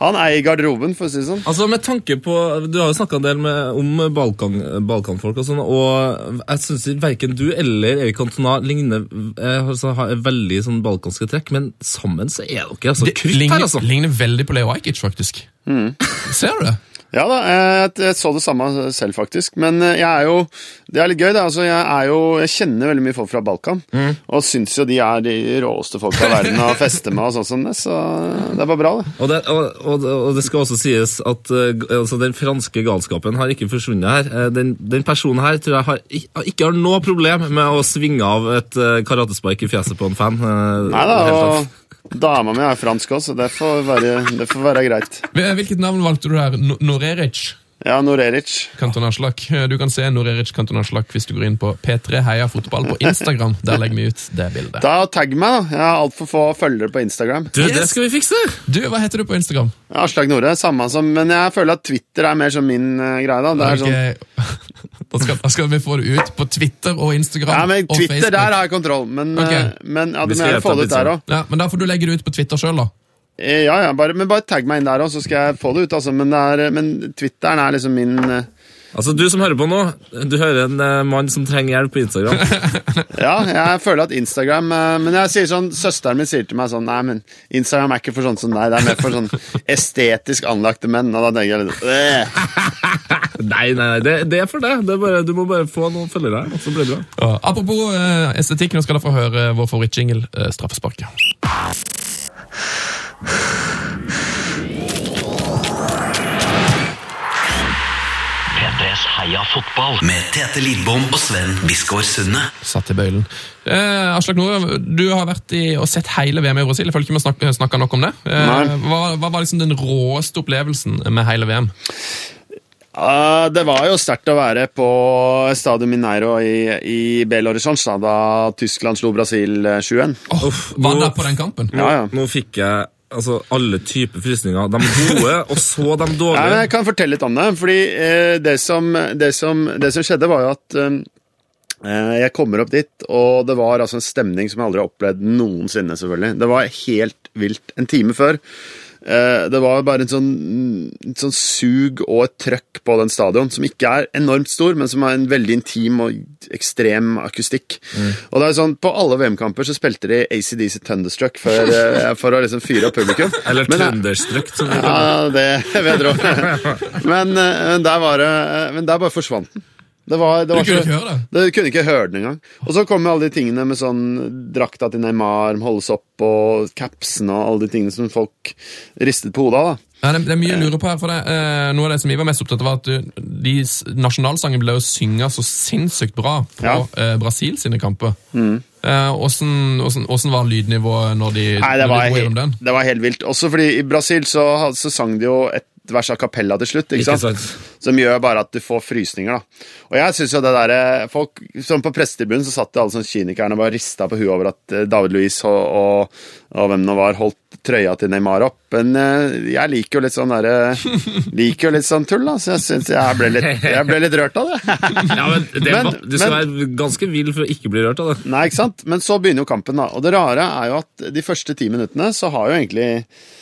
han eier garderoben, for å si det sånn.
Altså, med tanke på, Du har jo snakka en del med, om Balkan, balkanfolk, og sånn, og jeg syns verken du eller Erik Cantona ligner eh, altså, har veldig sånn balkanske trekk, men sammen så er dere altså
Det
krutt her, altså.
ligner veldig på Leo Ajkic, faktisk. Ser du det?
Ja da, jeg, jeg så det samme selv, faktisk. Men eh, jeg er jo Det er litt gøy, det. Altså, jeg er jo Jeg kjenner veldig mye folk fra Balkan, og syns jo de er de råeste folka i verden å feste med og sånn som det, så det er bare bra, det.
Og det, og, og, og det skal også sies at eh, altså, den franske galskapen har ikke forsvunnet her. Eh, Den, den personen her tror jeg har, ikke har noe problem med å svinge av et karatespark i fjeset på en fan.
Nei da, og dama mi er fransk også, så det får være, det får være greit.
Hvilket navn valgte du her? No- Noreric?
Ja, Noreric.
Kantonaslak. Du kan se Noreric Kantonaslak hvis du går inn på P3 Heia Fotball på Instagram. Der legger vi ut det bildet.
Da Tagg meg, da. Jeg har altfor få følgere på Instagram.
Du, det skal vi fikse!
Du, hva heter du på Instagram?
Aslak Nore, samme som Men jeg føler at Twitter er mer som min uh, greie, da. Det er sånn,
Ok. Da skal, da skal vi få det ut på Twitter og Instagram
ja, men Twitter,
Facebook.
der har jeg kontroll, men,
Ok.
eh, men ja,
det
du må
jeg
få det ut der òg.
Ja, men Da får du legge det ut på Twitter sjøl, da.
Ja, ja, bare, men bare tagg meg inn der òg, så skal jeg få det ut. Altså. Men, er, men Twitteren er liksom min eh,
Altså, Du som hører på nå, du hører en uh, mann som trenger hjelp på Instagram.
Ja, jeg føler at Instagram uh, Men jeg sier sånn, søsteren min sier til meg sånn Nei, men Instagram er ikke for sånn som deg. Det er mer for sånn estetisk anlagte menn. Og da tenker jeg litt
nei, nei, nei, det, det er for deg. det er bare, du må bare få noen følgere, og så blir det bra.
Ja. Apropos uh, estetikk, nå skal dere få høre vår favorittjingle, uh, straffesparket.
Heia fotball med Tete Lidbom og Sven Biskår Sunde.
Satt i bøylen. Eh, Aslak Nore, du har vært i, og sett hele VM i Brasil. Jeg føler ikke vi snakka snakka nok om det. Eh, hva, hva var liksom den råeste opplevelsen med hele VM?
Uh, det var jo sterkt å være på Stadio Mineiro i, i Belo Horizonte da, Tyskland slo Brasil eh, 7-1.
Oh, var
nå-
der på den kampen?
Ja, ja.
Nå fikk jeg altså, alle typer frysninger. De gode, og så de dårlige.
jeg kan fortelle litt om det. fordi eh, det, som, det, som, det som skjedde, var jo at eh, eh, jeg kommer opp dit, og det var altså en stemning som jeg aldri har opplevd noensinne. selvfølgelig. Det var helt vilt. En time før. Eh, det var bare en sånn, en sånn sug og et trøkk på den stadion, som ikke er enormt stor, men som har en veldig intim og ekstrem akustikk. Og det er sånn, På alle VM-kamper så spilte de ACDC Thunderstruck for, eh, for å liksom fyre opp publikum.
Eller
Men, eh,
som vi kaller
ja, det vet tro. Men, men der var det Men der bare forsvant den. Det var, det
Du
var
kunne
så-
ikke høre det?
Du kunne ikke høre den engang. Og så kommer alle de tingene med sånn drakta til Neymar holdes opp, og capsen og alle de tingene som folk ristet på hodet av. da.
Ja, det, det er mye å lure på her, for det, eh, Noe av det som vi var mest opptatt av, var at du, de nasjonalsangen ble jo synga så sinnssykt bra på
Ja.
Eh, Brasil sine kamper. Mm. Åssen åssen- åssen var lydnivået når de,
Nei, det
når de var,
helt,
den?
det var helt vilt. Også fordi i Brasil så, så sang de jo et vers a cappella til slutt. ikke,
Ikke
sant?
sant?
Som gjør bare at du får frysninger. da. Og jeg synes jo det der, folk, som På prestetribunen så satt alle sånn kynikerne og bare rista på huet over at eh, David Luiz og, og, og hvem nå var, holdt trøya til Neymar opp. Men eh, jeg liker jo litt sånn derre Liker jo litt sånn tull, da. Så jeg syns jeg ble litt, jeg ble litt rørt av det.
Ja, men det,
Men-
Du skal
men-
være ganske vill for å ikke bli rørt av det.
Nei, ikke sant? Men så begynner jo kampen, da. Og det rare er jo at de første ti minuttene så har jo egentlig eh,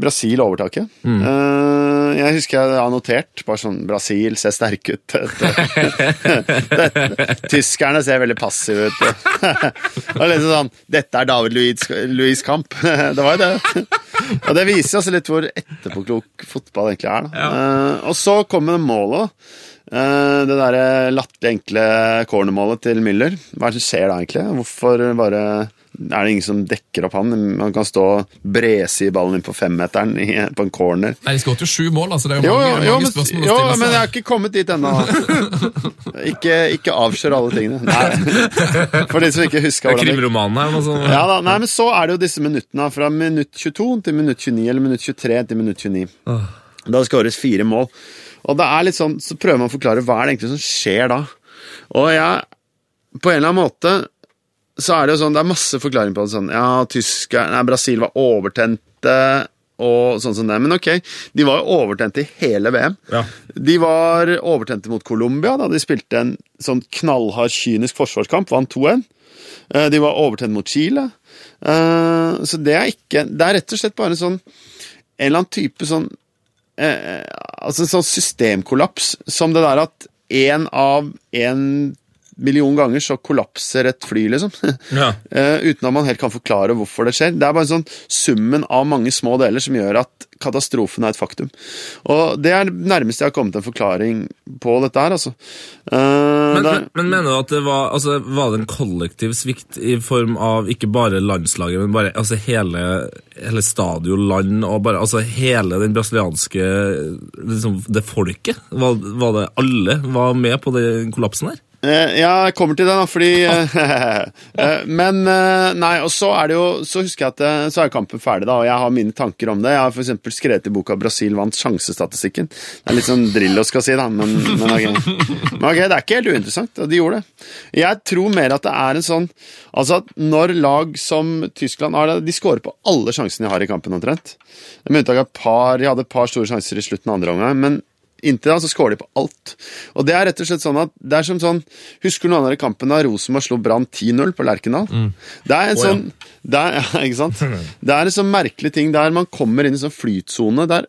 Brasil overtaket. Eh, jeg husker jeg har notert bare sånn Brasil ser sterke ut. Tyskerne ser veldig passive ut. Og liksom sånn Dette er David Luiz, Luiz kamp. Det var jo det. Og det viser også litt hvor etterpåklok fotball egentlig er. Da. Eh, og så kommer målet. Eh, det derre latterlig enkle cornermålet til Müller. Hva er det som skjer da, egentlig? Hvorfor bare er det ingen som dekker opp han? Han kan stå og brese i ballen inn på femmeteren i, på en corner.
Nei, De skåret jo sju mål, altså. Det er jo
Jo,
mange,
jo,
mange
men,
spørsmål
jo
å stille
men jeg har ikke kommet dit ennå. Ikke, ikke avskjør alle tingene. Nei. For de som ikke husker hvordan det
Krimromanen her. Noe sånt.
ja, da, nei, men Så er det jo disse minuttene fra minutt 22 til minutt 29, eller minutt 23 til minutt 29. Da skåres fire mål. Og det er litt sånn, Så prøver man å forklare hva er det egentlig som skjer da. Og jeg, på en eller annen måte så er det jo sånn, det er masse forklaring på det. sånn, ja, Tysker, nei, Brasil var overtente og sånn som det. Men ok, de var jo overtente i hele VM.
Ja.
De var overtente mot Colombia da de spilte en sånn knallhard, kynisk forsvarskamp. Vant 2-1. Eh, De var overtent mot Chile. Eh, Så det er ikke Det er rett og slett bare en sånn En eller annen type sånn eh, Altså en sånn systemkollaps. Som det der at én av en million ganger så kollapser et fly, liksom.
Ja.
Eh, uten at man helt kan forklare hvorfor det skjer. Det er bare en sånn summen av mange små deler som gjør at katastrofen er et faktum. Og det er det nærmeste jeg har kommet en forklaring på dette her, altså. Uh,
Men, men, men mener du at det var, altså, var det en kollektiv svikt i form av ikke bare landslaget, men bare altså, hele, hele stadion, land og bare altså, hele den brasilianske liksom, Det folket? Var, var det alle var med på den kollapsen her?
Eh, jeg kommer til det, da, fordi eh, eh, Men Nei, og så er det jo Så husker jeg at så er kampen ferdig, da, og jeg har mine tanker om det. Jeg har f.eks. skrevet i boka 'Brasil vant sjansestatistikken'. Det er litt sånn Drillo skal si, da, men, men, ok. men ok, det er ikke helt uinteressant. De gjorde det. Jeg tror mer at det er en sånn Altså at når lag som Tyskland har det De scorer på alle sjansene de har i kampen, omtrent. Med unntak av par De hadde et par store sjanser i slutten av andre omgang, men Inntil da så scorer de på alt. Og det er rett og slett sånn at det er som sånn Husker du noen av de kampene da Rosenborg slo Brann 10-0 på Lerkendal? Det er en
ja.
sånn det er, ja, ikke sant? Det er en sånn merkelig ting der man kommer inn i en sånn flytsone der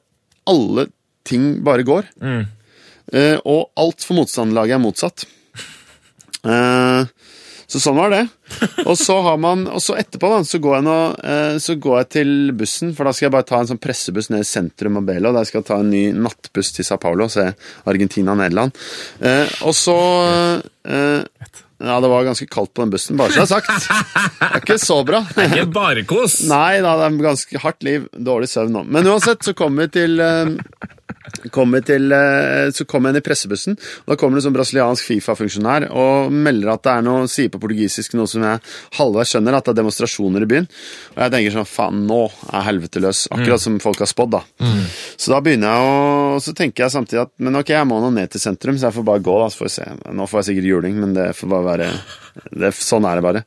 alle ting bare går. Eh, og alt for motstanderlaget er motsatt. Eh, så sånn var det. Og så har man, og så etterpå da, så går, nå, eh, så går jeg til bussen, for da skal jeg bare ta en sånn pressebuss ned i sentrum av Belo. Der skal jeg ta en ny nattbuss til Sao Paulo og se Argentina-Nederland. Eh, og så eh, Ja, det var ganske kaldt på den bussen, bare så det er sagt. Det er ikke så bra.
Det er Ikke bare kos!
Nei da, det er ganske hardt liv. Dårlig søvn nå. Men uansett, så kommer vi til eh, kommer til, eh, så kommer inn i pressebussen, og da kommer det en sånn brasiliansk Fifa-funksjonær og melder at det er noe, sier på portugisisk noe som jeg halvveis skjønner, at det er demonstrasjoner i byen. Og jeg tenker sånn, faen, nå er helvete løs. Akkurat som folk har spådd, da. Så da begynner jeg å så tenker jeg samtidig at men ok, jeg må nå ned til sentrum, så jeg får bare gå, da. Så får jeg se. Nå får jeg sikkert juling, men det får bare være det, Sånn er det bare.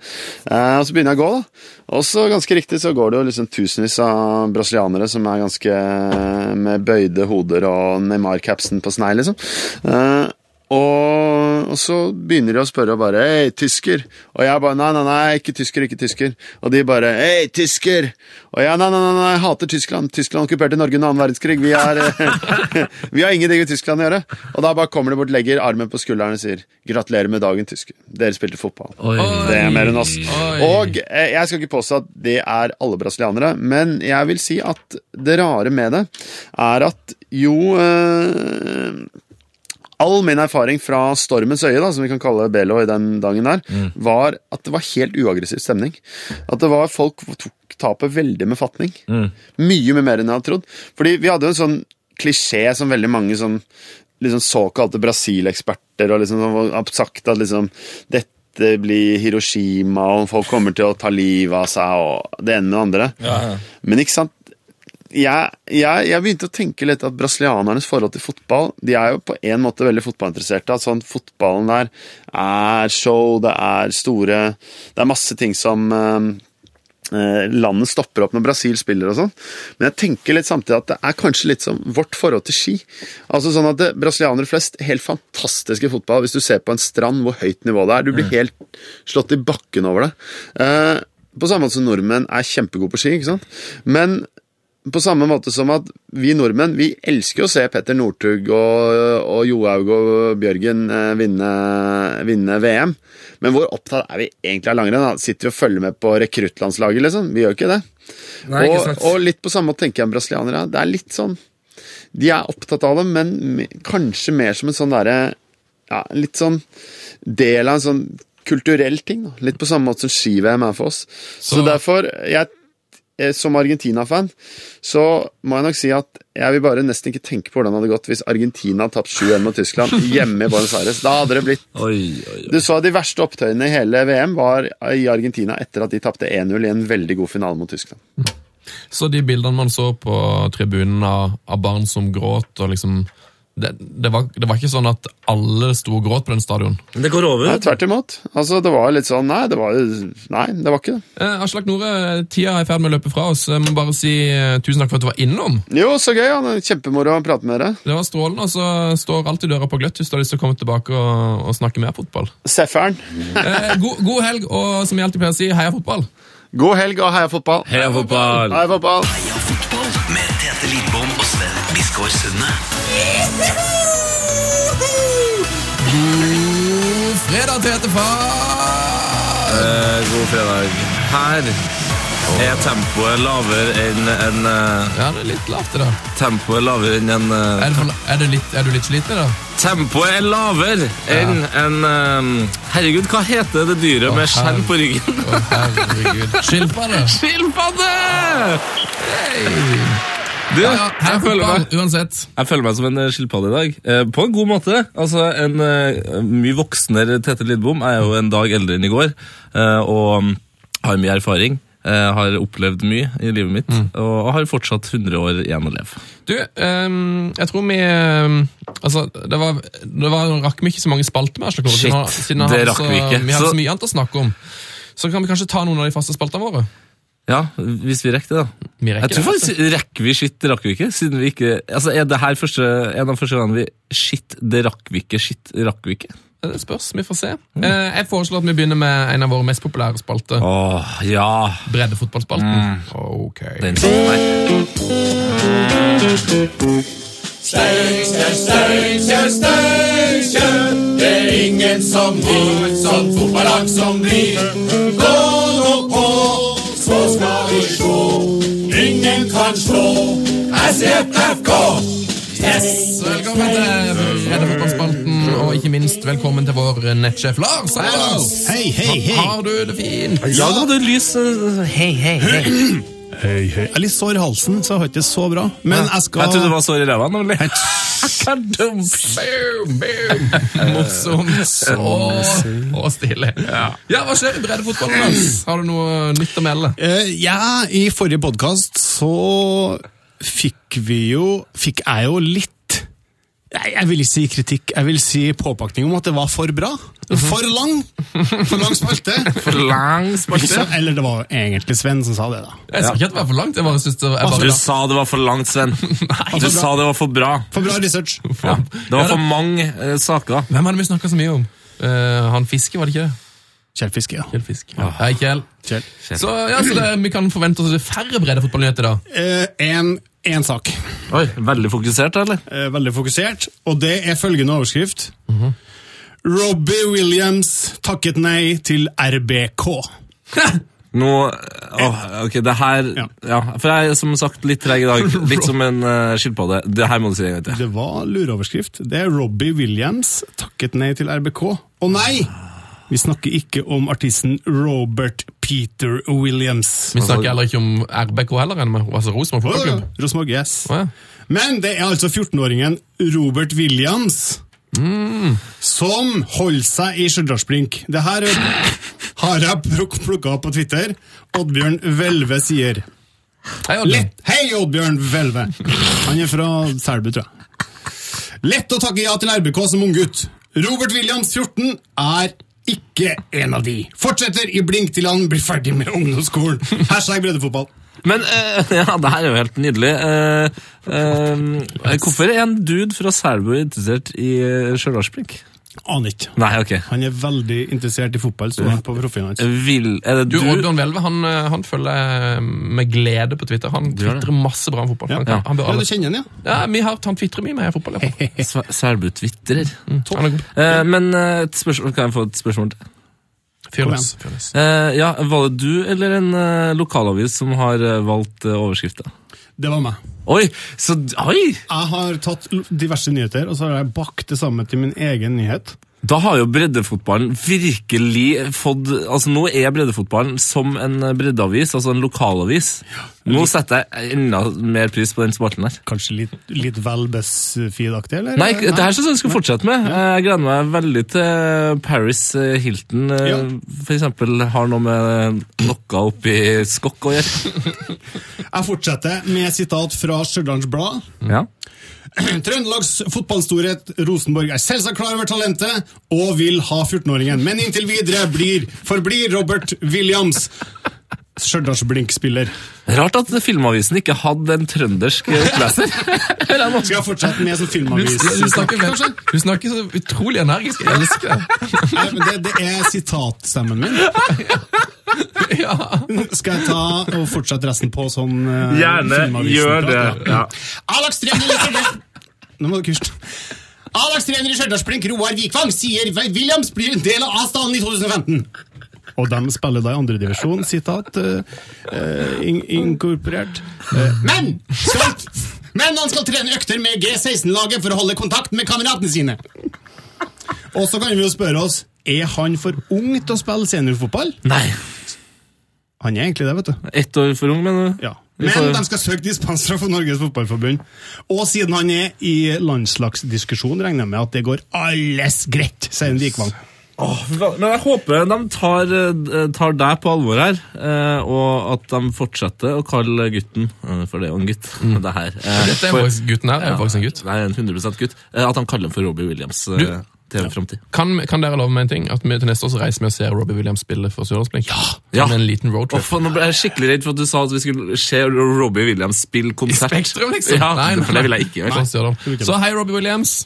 Eh, og så begynner jeg å gå, da. Og så ganske riktig så går det jo liksom tusenvis av brasilianere som er ganske med bøyde hoder og Neymar-capsen på snei, liksom. Eh, og, og så begynner de å spørre og bare 'Hei, tysker?' Og jeg bare 'Nei, nei, nei, ikke tysker, ikke tysker'. Og de bare 'Hei, tysker!' Og jeg 'Nei, nei, nei, nei jeg hater Tyskland. Tyskland okkuperte Norge under annen verdenskrig. Vi, er, vi har ingenting med Tyskland å gjøre.' Og da bare kommer de bort, legger armen på skulderen og sier 'Gratulerer med dagen, tysker. Dere spilte fotball'.
Oi.
Det er mer enn oss.
Oi.
Og eh, jeg skal ikke påstå at det er alle brasilianere, men jeg vil si at det rare med det er at jo eh, All min erfaring fra Stormens øye, da, som vi kan kalle Belo i den dagen der, var at det var helt uaggressiv stemning. At det var folk tok tapet veldig med fatning. Mye mye mer enn jeg hadde trodd. Fordi vi hadde jo en sånn klisjé som veldig mange sånn liksom såkalte Brasil-eksperter liksom har sagt at liksom dette blir Hiroshima, og folk kommer til å ta livet av seg, og det ene med det andre. Men ikke sant? Jeg, jeg, jeg begynte å tenke litt at brasilianernes forhold til fotball De er jo på en måte veldig fotballinteresserte. At sånn fotballen der er show, det er store Det er masse ting som eh, eh, landet stopper opp når Brasil spiller og sånn. Men jeg tenker litt samtidig at det er kanskje litt som vårt forhold til ski. Altså sånn at det, Brasilianere flest helt fantastiske fotball. Hvis du ser på en strand hvor høyt nivå det er. Du blir helt slått i bakken over det. Eh, på samme måte som nordmenn er kjempegode på ski. ikke sant? Men på samme måte som at vi nordmenn vi elsker å se Petter Northug og, og Johaug og Bjørgen eh, vinne, vinne VM. Men hvor opptatt er vi egentlig av langrenn? Sitter vi og følger med på rekruttlandslaget, liksom? Vi gjør ikke det.
Nei, ikke
og,
sant.
og litt på samme måte tenker jeg om brasilianere. Det er litt sånn De er opptatt av det, men kanskje mer som en sånn derre ja, Litt sånn del av en sånn kulturell ting. Da. Litt på samme måte som ski-VM er for oss. Så,
Så-
derfor jeg, Som Argentina-fan så må jeg nok si at jeg vil bare nesten ikke tenke på hvordan det hadde gått hvis Argentina hadde tapt 7-1 mot Tyskland hjemme i Buenos Aires. Da hadde det blitt
Oi, oi, oi.
Du så de verste opptøyene i hele VM var i Argentina etter at de tapte 1-0 i en veldig god finale mot Tyskland.
Så de bildene man så på tribunen av, av barn som gråt, og liksom det, det, var, det var ikke sånn at alle sto og gråt på den stadion.
Det går over.
Nei, tvert imot. Altså, det var litt sånn Nei, det var, nei, det var ikke det.
Eh, Aslak Nore, tida er i ferd med å løpe fra oss. Jeg må bare si eh, tusen takk for at du var innom.
Jo, så gøy. Ja. Kjempemoro å prate med dere.
Det var strålende, og så står alltid døra på gløtt hvis du har lyst til å komme tilbake og, og snakke mer fotball.
Seffern.
Eh, god, god helg, og som jeg alltid pleier å si, heia fotball!
God helg og heia fotball.
Heia fotball!
Heia fotball.
Heia fotball med Tete Lidbom og Sven Biskår Sunde.
God fredag, Tete Far!
Eh, god fredag. Her er tempoet lavere enn en uh,
Ja, det er litt lavt, i dag.
Tempoet er lavere enn en uh,
Er, det for, er, du litt, er du litt sliten, da?
Tempoet er lavere enn en uh, Herregud, hva heter det dyret med skjell på ryggen?
Å, herregud. Skilpadde!
Skilpadde!
Hey.
Du, jeg,
er
føler meg,
uansett.
jeg føler meg som en eh, skilpadde i dag. Eh, på en god måte. Altså, En eh, mye voksnere Tete Lidbom er jo en dag eldre enn i går, eh, og mm, har mye erfaring. eh, har opplevd mye i livet mitt,
Mm.
og har fortsatt 100 år igjen å leve.
Du, ehm, jeg tror vi ehm, Altså, det var, det var rakk vi ikke så mange spalter med.
Shit,
siden siden
det rakk
så,
vi ikke.
Vi hadde
Så-
så mye annet å snakke om. Så kan vi kanskje ta noen av de faste spaltene våre.
Ja, hvis vi rekker det, da.
Vi rekker
Jeg tror
det,
faktisk Rekker vi shit, det rakk vi ikke? Siden vi ikke Altså, Er det her første, en av første gangene vi Shit, det rakk vi ikke. Shit, det rakk vi ikke.
Det spørs, vi får se. Mm. jeg foreslår at vi begynner med en av våre mest populære spalter.
Åh, ja.
Breddefotballspalten. Ok.
Den.
Steinkjer, Steinkjer, Steinkjer. Det er ingen som blir et sånt fotballag som vi. Gå nå på, så skal vi slå. Ingen kan slå SFFK. Yes!
Velkommen til Breddefotballspalten, og ikke minst velkommen til vår nettsjef Lars. Hei, Lars.
Hei, hei, hei.
Har du det fint?
Ja, du hadde lys eh, Hei, hei, hei.
Hei, høy. Jeg er litt sår i halsen, så jeg har ikke det så bra. Men jeg skal
Jeg trodde det var sår i ræva.
Boom, boom. Morsomt og, og stilig. Ja. hva skjer i breddefotballen, Lars? Har du noe nytt å melde?
Eh, Ja, i forrige podkast så fikk vi jo Fikk jeg jo litt Jeg vil ikke si kritikk, jeg vil si påpakning om at det var for bra. For lang! For lang spalte.
For lang spalte.
Eller det var egentlig Sven som sa det, da.
Jeg sa ikke at det var for langt. Jeg bare det var, jeg
Du sa det var for langt, Sven. Du sa det var for bra.
For bra research.
Ja. Det var for mange uh, saker.
Hvem hadde vi snakka så mye om? Uh, han Fiske, var det ikke det?
Kjell Fiske, ja.
Kjell Fisk. Hei, Kjell.
Kjell.
Så, ja, så det, vi kan forvente oss færre breddefotballnyheter da.
Eh, en, en sak.
Oi, Veldig fokusert, eller?
Eh, veldig fokusert, og det er følgende overskrift. Robbie Williams takket nei til RBK.
Nå åh, Ok, det her
Ja.
ja. For jeg er som sagt litt treg i dag. Litt som en uh, skilpadde. Det her må du si en gang til.
Det var lureoverskrift. Det er Robbie Williams takket nei til RBK. Å nei! Vi snakker ikke om artisten Robert Peter Williams.
Vi snakker heller ikke om RBK heller, altså Rosenborg fotballklubb.
Rosenborg, yes.
Ja.
Men det er altså 14-åringen Robert Williams som holder seg i Stjørdalsblink. Det her har jeg pluk plukka opp på Twitter. Oddbjørn Hvelve sier
Hei, Oddbjørn.
Hei, Oddbjørn Hvelve. Han er fra Selbu, tror jeg. Lett å takke ja til RBK som ung gutt. Robert Williams, 14, er ikke en av de. Fortsetter i blink til han blir ferdig med ungdomsskolen. Hashtag breddefotball.
Men uh, ja, det her er jo helt nydelig. Uh, uh, hvorfor er en dude fra Selbu interessert i Stjørdalsblink?
Aner ikke.
Nei, ok.
Han er veldig interessert i fotball, står han på profilen hans.
Vil, er det
Du,
du?
Oddbjørn Hvelve han, eh, han følger med glede på Twitter. Han tvitrer masse bra om fotball. Han,
Ja.
kan, han
Ja, du kjenner han, ja?
ja, vi har, Han tvitrer mye med fotball. i hvert fall.
Sve- Selbu-twitrer.
Han er.
Eh, men eh, et spørsmål, kan jeg få et spørsmål til?
Fyr løs.
Eh, ja, Var det du eller en eh, lokalavis som har eh, valgt uh, overskrifta?
Det var meg.
Oi! Så, oi!
Jeg har tatt diverse nyheter, og så har jeg bakt det sammen til min egen nyhet.
Da har jo breddefotballen virkelig fått Altså Nå er breddefotballen som en breddeavis, altså en lokalavis. Nå setter jeg enda mer pris på den spalten der.
Kanskje litt, litt vel BuzzFeed-aktig, eller?
Nei, det her syns jeg vi skal fortsette med. Jeg gleder meg veldig til Paris eh, Hilton eh,
Ja.
eksempel har noe med noe oppi skokk å gjøre.
Jeg fortsetter med sitat fra Stjørdals Blad.
Ja.
Trøndelags fotballstorhet Rosenborg er selvsagt klar over talentet og vil ha 14-åringen, men inntil videre blir, forblir Robert Williams Stjørdals Blink-spiller.
Rart at Filmavisen ikke hadde en trøndersk oppleser.
Skal jeg fortsette med som
Du,
filmavis?
du, snakker, så utrolig energisk. Jeg elsker det.
Nei, det, det er sitatstemmen min.
Ja.
Skal jeg ta og fortsette resten på sånn uh,
Gjerne gjør det. Ja.
Stjørdals Nå må du kurse. A-lagstrener i Stjørdalsblink, Roar Vikvang, sier Williams blir en del av A-stallen i 2015. Og de spiller da i andredivisjon, sitat, uh, eh, in inkorporert. Uh. men, skal, men han skal trene økter med G16-laget for å holde kontakt med kameratene sine. Og så kan vi jo spørre oss, er han for ung til å spille seniorfotball?
Nei.
Han er egentlig det, vet du.
Ett år for ung, mener du?
Ja. Men
får-
de skal søke dispensere fra Norges Fotballforbund. Og siden han er i landslagsdiskusjon, regner jeg med at det går alles greit, sier en Vikvang.
Fy. Men jeg håper de tar, eh, tar deg på alvor her, eh, og at de fortsetter å kalle gutten eh, For det er jo en gutt, det her.
Dette
for-
faktisk gutten her. er jo faktisk en gutt.
Nei, en 100 gutt. At de kaller ham for Robbie Williams
Du-
til framtid.
Kan, kan dere love meg en ting? At vi til neste år så reiser vi og ser Robbie Williams spille for Sørlandsblink? Ja!
Ja.
Med en liten roadtrip.
Oh, nå ble jeg skikkelig redd for at du sa at vi skulle se Robbie Williams spille konsert.
Spektrum, liksom?
Ja,
Nei, nei,
for det ville jeg ikke gjøre.
Så hei, Robbie Williams.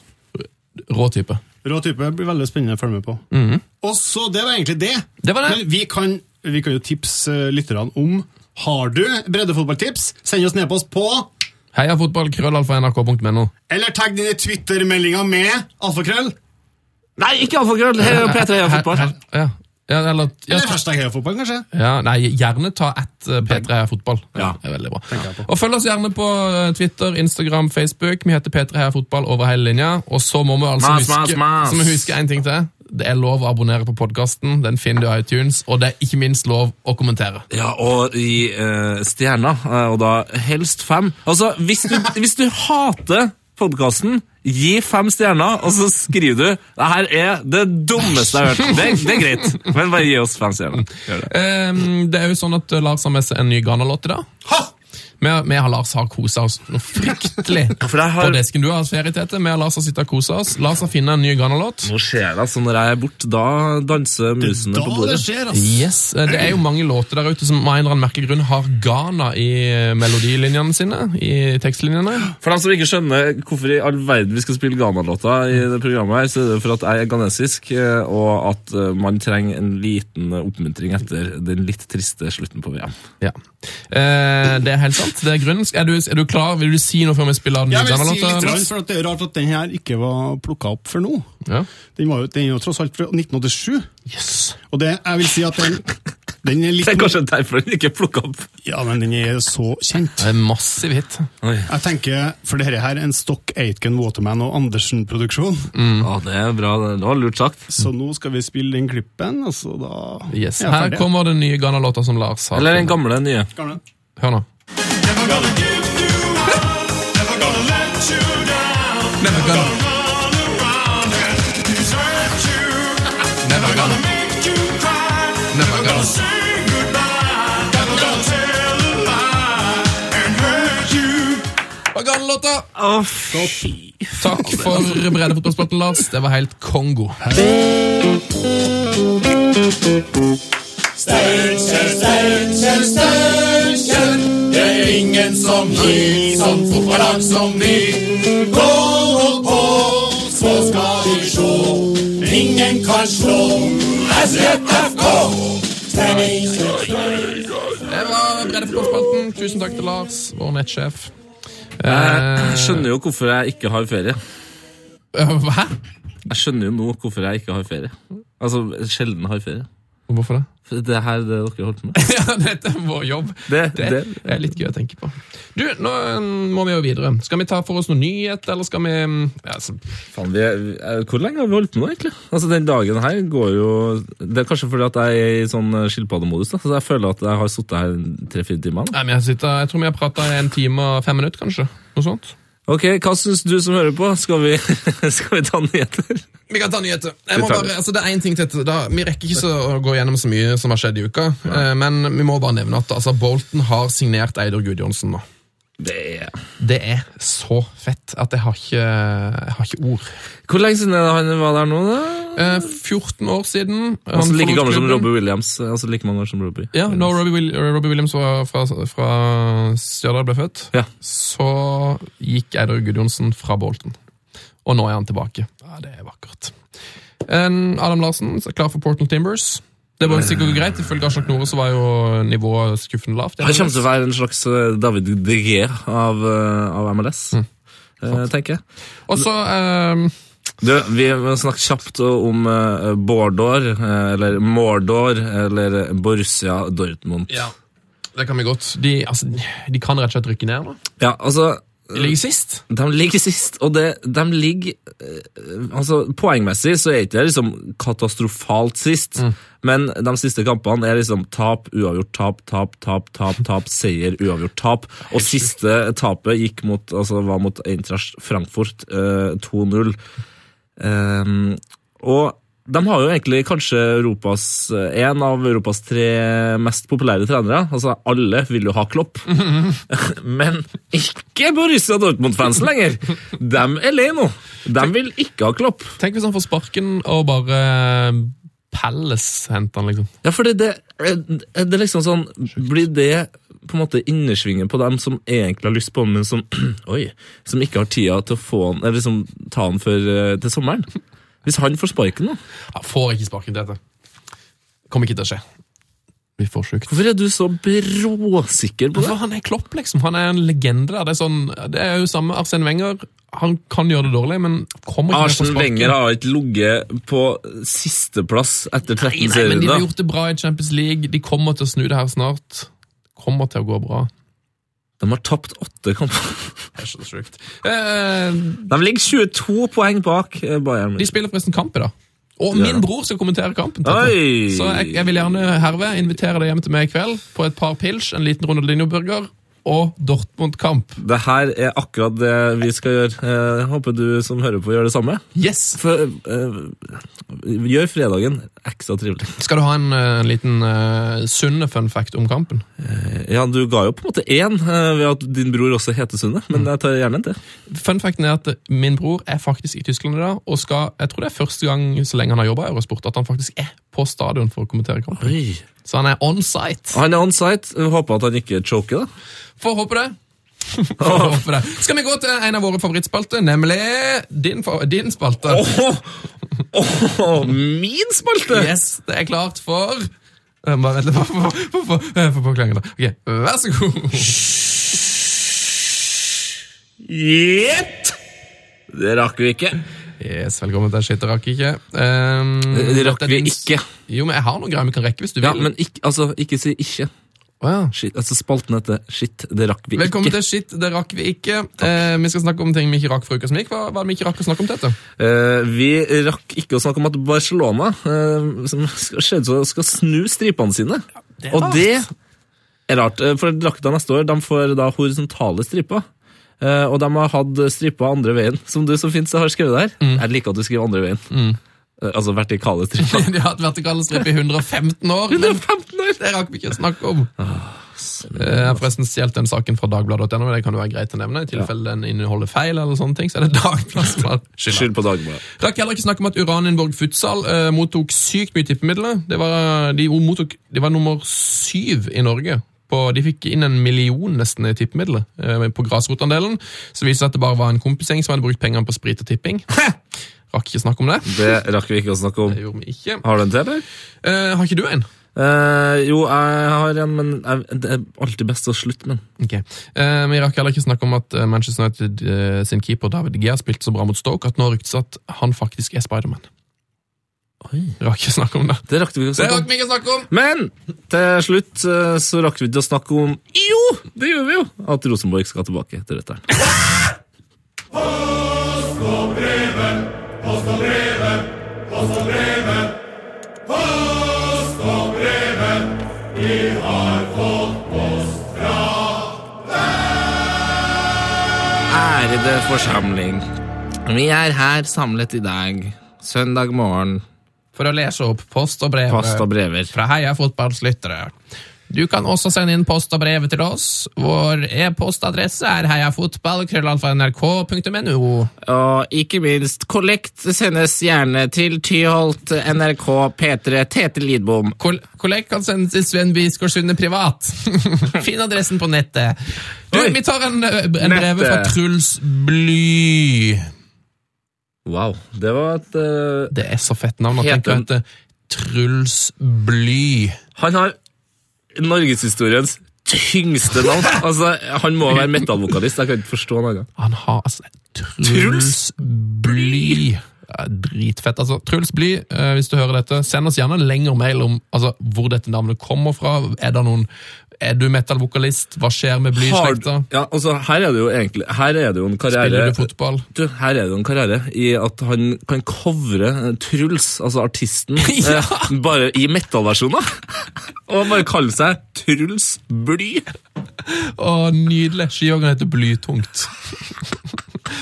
Rå type.
Rå type blir veldig spennende å følge med på.
Mhm.
Og så, Det var egentlig det.
Det var det.
Men vi kan, vi kan jo tipse eh, lytterne om Har du breddefotballtips? Send oss nedpost på
Heia fotball, Heiafotball.krøllalfa.nrk.no. nrk.no.
Eller tagg dine Twitter-meldinger med alfakrøll.
Nei, ikke alfakrøll! grøll! er P3 Heia Fotball.
Ja. ja, eller ja,
Eller hashtag heiafotball, kanskje.
ja, Nei, gjerne ta ett eh, P3 Heia Fotball.
Ja.
Det er veldig bra. Og følg oss gjerne på eh, Twitter, Instagram, Facebook. Vi heter P3 Heia Fotball over hele linja. Og så må vi altså
Mas,
huske,
mas.
mas. vi huske en ting til. Det er lov å abonnere på podkasten. Den finner du i iTunes. Og det er ikke minst lov å kommentere.
Ja, og i uh, stjerner, og da helst fem. Altså, hvis du, hvis du hater podkasten, gi fem stjerner, og så skriver du det her er det dummeste jeg har hørt. Det, det er greit, men bare gi oss fem stjerner. Det.
Um, det er jo sånn at Lars har med seg en ny Ghana-låt i dag.
Ha!
Vi, har Lars har kosa oss noe fryktelig
har-
på desken. Du har hatt ferie, Tete. Vi har Lars har sittet og kosa oss. Lars har funnet en ny Ghana-låt.
Nå skjer det, altså. Når jeg er borte, da danser musene
Da
på
det
bordet.
skjer, altså.
Yes, eh, Det er jo mange låter der ute som av en eller annen merkelig grunn har Ghana i eh, melodilinjene sine. I tekstlinjene.
For dem som ikke skjønner hvorfor i all verden vi skal spille Ghana-låta i det programmet, her, så er det for at jeg er ghanesisk, eh, og at man trenger en liten oppmuntring etter den litt triste slutten på VM.
Ja. Eh, det er helt sant. Det er grunnen. Er du, er du klar? Vil du si noe før vi spiller den
Jeg vil si litt,
Lars?
for Det er rart at den her ikke var plukka opp før nå.
Ja.
Den, var jo, den er jo tross alt fra 1987.
Yes.
Og det, jeg vil si at den, den er litt
Det er kanskje derfor den ikke plukka opp.
Ja, men den er så kjent.
Det er en massiv hit.
Jeg tenker, For dette her er en Stock Aitken Waterman og Andersen-produksjon.
Ja, det er bra. Det var lurt sagt.
Så nå skal vi spille den klippen, og så da
Yes.
er jeg
Her kommer den nye Ghana-låta som Lars har.
Eller den gamle, nye.
Gamle.
Hør nå.
Never gonna give you up, never gonna let you down.
Never gonna,
Run around and desert you.
never gonna,
fy.
Takk for breddefotballspotten, Lars. Det var helt Kongo.
Steinkjer, Steinkjer, Steinkjer. Det er ingen som vi, som fotballag som vi. Gå på, så skal vi sjå. Ingen kan slå SJFK.
Det var breddefotballspalten. Tusen takk til Lars, vår nettsjef.
Jeg skjønner jo hvorfor jeg ikke har ferie.
Eh, Hæ?
Jeg skjønner jo nå hvorfor jeg ikke har ferie. Altså, sjelden har ferie.
Hvorfor det?
For det her det dere holdt med.
Ja, dette er vår jobb.
Det,
Det
det,
er litt gøy å tenke på. Du, nå eh, må vi jo videre. Skal vi ta for oss noe nyhet, eller skal vi mm, ja, så,
faen, vi er, er- hvor lenge har vi holdt på nå, egentlig? Altså, Den dagen her går jo Det er kanskje fordi at jeg er i sånn eh, skilpaddemodus. da, så Jeg føler at jeg har sittet her tre-fire timer. nå.
Nei, men jeg, sitter, jeg tror vi har prata en time og fem minutter, kanskje. Noe sånt.
Ok, Hva syns du som hører på? Skal vi, skal vi ta nyheter?
Vi kan ta nyheter. Bare, altså det er en ting til, da, Vi rekker ikke så å gå gjennom så mye som har skjedd i uka, ja. men vi må bare nevne at altså, Bolten har signert Eidur Gudjonsen nå.
Det er
Det er så fett at jeg har ikke, jeg har ikke ord.
Hvor lenge siden han var der nå? da?
Eh, 14 år siden.
Altså
han
Like gammel som. Robbie Williams. Altså like mange år som Robbie.
Ja, når Robbie, Will, Robbie Williams var fra, fra Stjørdal ble født,
Ja.
så gikk Eider Gudjonsen fra Bolton. Og nå er han tilbake. Ja, Det er vakkert. En Adam Larsen er klar for Portland Timbers. Det var jo sikkert greit. Ifølge Aslak Nore så var jo nivået skuffende lavt.
Han kommer til å være en slags eh, David De Gea av, eh, av MLS, eh, tenker jeg.
Og så eh,
Du, vi har snakket kjapt om uh, Bordor, eh, eller Mordor, eller Borussia Dortmund.
Ja, det kan vi godt. De, altså, de kan rett og slett rykke ned Da.
Ja, altså
De ligger sist.
De ligger sist, og det, de ligger eh, altså Poengmessig så er ikke det liksom katastrofalt sist, men de siste kampene er liksom tap, uavgjort, tap, tap, tap, tap, tap, seier, uavgjort, tap. Og siste tapet gikk mot, altså, var mot Eintracht Frankfurt, eh, 2-0. Um, og de har jo egentlig kanskje Europas, eh, en av Europas tre mest populære trenere. Altså, Alle vil jo ha Klopp. Men ikke Borussia Dortmund-fansen lenger! De er lei nå. De vil ikke ha Klopp.
Tenk hvis han får sparken og bare Palace henter han, liksom.
Ja, for det, det, er liksom sånn Blir det på en måte innersvingen på dem som egentlig har lyst på men som Oi, som ikke har tida til å få han, eller liksom ta han før eh, til sommeren? Hvis han får sparken, da?
Han får ikke sparken dette. Kommer ikke til å skje. Vi får sjukt.
Hvorfor er du så bråsikker på det?
For han er Klopp, liksom. Han er en legende der. Det er, sånn, det er jo samme Arsene Wenger. Han kan gjøre det dårlig, men kommer ikke
Arsen. Wenger har ikke ligget på sisteplass etter 13
Nei, nei, men de har gjort det bra i Champions League. De kommer til å snu det her snart. Kommer til å gå bra.
De har tapt åtte kamper.
Det er så sjukt. Eh,
De ligger 22 poeng bak eh, Bayern.
de spiller forresten kamp i dag. Og
Ja.
min bror skal kommentere kampen. Så jeg, jeg vil gjerne herved invitere deg hjem til meg i kveld på et par pils, en liten Ronaldinho-burger og Dortmund-kamp.
Det her er akkurat det vi skal gjøre. Eh, Jeg håper du som hører på, gjør det samme.
Yes!
For, uh, gjør fredagen ekstra trivelig.
Skal du ha en, uh, liten uh, sunne fun fact om kampen?
Ja, Du ga jo på en måte én eh, ved at din bror også heter Sunne, men jeg tar gjerne en til.
Fun facten er at min bror er faktisk i Tyskland i dag, og skal, jeg tror det er første gang så lenge han har jobba i Eurosport, at han faktisk er på stadion for å kommentere kampen. Så han er on site.
Han er on site. Jeg Håper at han ikke choker, da.
Får håpe det. Håpe det. Skal vi gå til en av våre favorittspalter, nemlig din, din spalte.
Åh, min spalte!
Yes, det er klart for Eh, Bare vent litt, få påklangen da. Ok, vær så god.
Gjett! Det rakk vi ikke.
Yes, velkommen til Shit, det rakk ikke. Um,
Det rakk
er
vi ikke.
Jo, men jeg har noen greier vi kan rekke hvis du vil.
Ja, men ikke, altså, ikke si ikke.
Oh, ja.
Shit, altså Spalten heter Shit, det rakk vi
Velkommen
ikke.
til Shit, det rakk vi ikke. Eh, vi skal snakke om ting vi ikke rakk for uka som gikk. Hva hva det vi ikke rakk å snakke om, Tete?
Eh, vi rakk ikke å snakke om at Barcelona eh, som skal, ser skal snu stripene sine.
er
Og
rart.
det er rart, eh, for drakta neste år de får da horisontale striper. Eh, og de har hatt striper andre veien, som du så fint har skrevet der.
Mm.
Jeg liker at du skriver andre veien. Mm. altså vertikale stripper.
De har hatt vertikale stripper i 115 år.
115 år!
Det rakk vi ikke å snakke om. Eh, Jeg har forresten stjålet den saken fra dagbladet.no, det kan jo være greit å nevne. I tilfelle den inneholder feil, eller sånne ting, så er det Dagbladet som har skylda.
Skyld på Dagbladet.
Rakk heller ikke snakke om at Uranienborg Futsal eh, mottok sykt mye tippemidler. Det var, de, mottok, de var nummer syv i Norge. På, de fikk inn en million nesten i tippemidler eh, på grasrotandelen. Så viste det seg at det bare var en kompisgjeng som hadde brukt pengene på sprit og tipping. Rakk ikke snakke om det.
Det rakk vi ikke å snakke om.
Det gjorde vi ikke.
Har du en til, eller?
Eh, har ikke du en?
Eh, jo, jeg har en, men jeg, det er alltid best å slutte med den.
Okay. Eh, vi rakk heller ikke snakke om at eh, Manchester United eh, sin keeper David Gea spilte så bra mot Stoke at nå ryktes at han faktisk er Spiderman. Rakk ikke snakke om det.
Det rakk vi ikke å
Det
snakke
rakk
om.
vi ikke snakke om!
Men til slutt eh, så rakk vi ikke å snakke om Jo, det gjør vi jo! At Rosenborg skal tilbake til retteren. Post og brevet, post og brevet, post og brevet. Post og brevet, vi har fått post fra deg. Ærede forsamling. Vi er her samlet i dag, søndag morgen,
For å lese opp post og brev
post og brever.
fra Heia fotballslyttere. Du kan også sende inn post og brev til oss. Vår e-postadresse er heiafotball.nrk.no.
Og ikke minst, kollekt sendes gjerne til Tyholt, NRK, P3, Tete Lidbom.
Kol Kollekt kan sendes til Sven Sunde privat. Finn adressen på nettet. Du,
Oi.
vi tar en, en brev fra Truls Bly.
Wow, det var et uh,
Det er så fett navn. Jeg tenker
at
hete Truls Bly.
Han har norgeshistoriens tyngste navn. Altså, Han må være metallvokalist. Jeg kan ikke forstå noe annet.
Han har altså Truls Bly. Ja, dritfett. altså. Truls Bly, eh, hvis du hører dette, send oss gjerne en lengre mail om altså, hvor dette navnet kommer fra. Er det noen Er du metal-vokalist? Hva skjer med blyslekta?
ja, altså, her er det jo egentlig Her er det jo en karriere
Spiller du fotball?
Du, her er det jo en karriere i at han kan covre eh, Truls, altså artisten,
Ja.
eh, bare i metal-versjoner. Og bare kalle seg Truls Bly.
Å, nydelig. Skihoggeren heter Blytungt.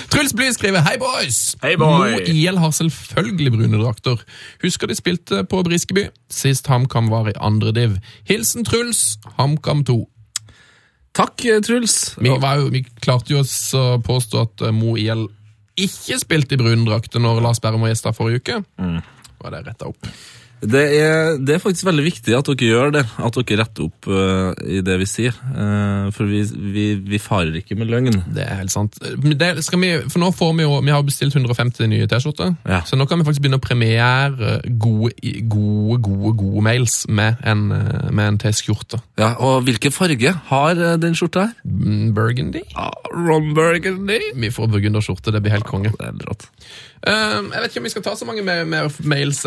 Truls Bly skriver Hei, boys!
Hei, boy.
Mo IL har selvfølgelig brune drakter. Husker de spilte på Briskeby. Sist HamKam var i andre div. Hilsen Truls, HamKam 2.
Takk, eh, Truls.
Vi, var jo, vi klarte jo å påstå at eh, Mo IL ikke spilte i brune drakter når Lars Berrum var gjest her forrige uke.
Mm.
Og det retta opp.
Det er, det er faktisk veldig viktig at dere gjør det, at dere retter opp uh, i det vi sier. Uh, for vi, vi, vi farer ikke med løgn.
Det er helt sant. Det vi, for nå får vi jo, vi har bestilt 150 nye T-skjorter,
Ja.
så nå kan vi faktisk begynne å premiere gode, gode, gode, gode mails med en, en T-skjorte.
Ja, og hvilken farge har eh, den skjorta her?
Burgundy. Burgundy?
Ron Burgundy.
Vi får burgunderskjorte, det blir helt konge.
Det er.
Eh, jeg vet ikke om vi skal ta så mange mer, mer mails.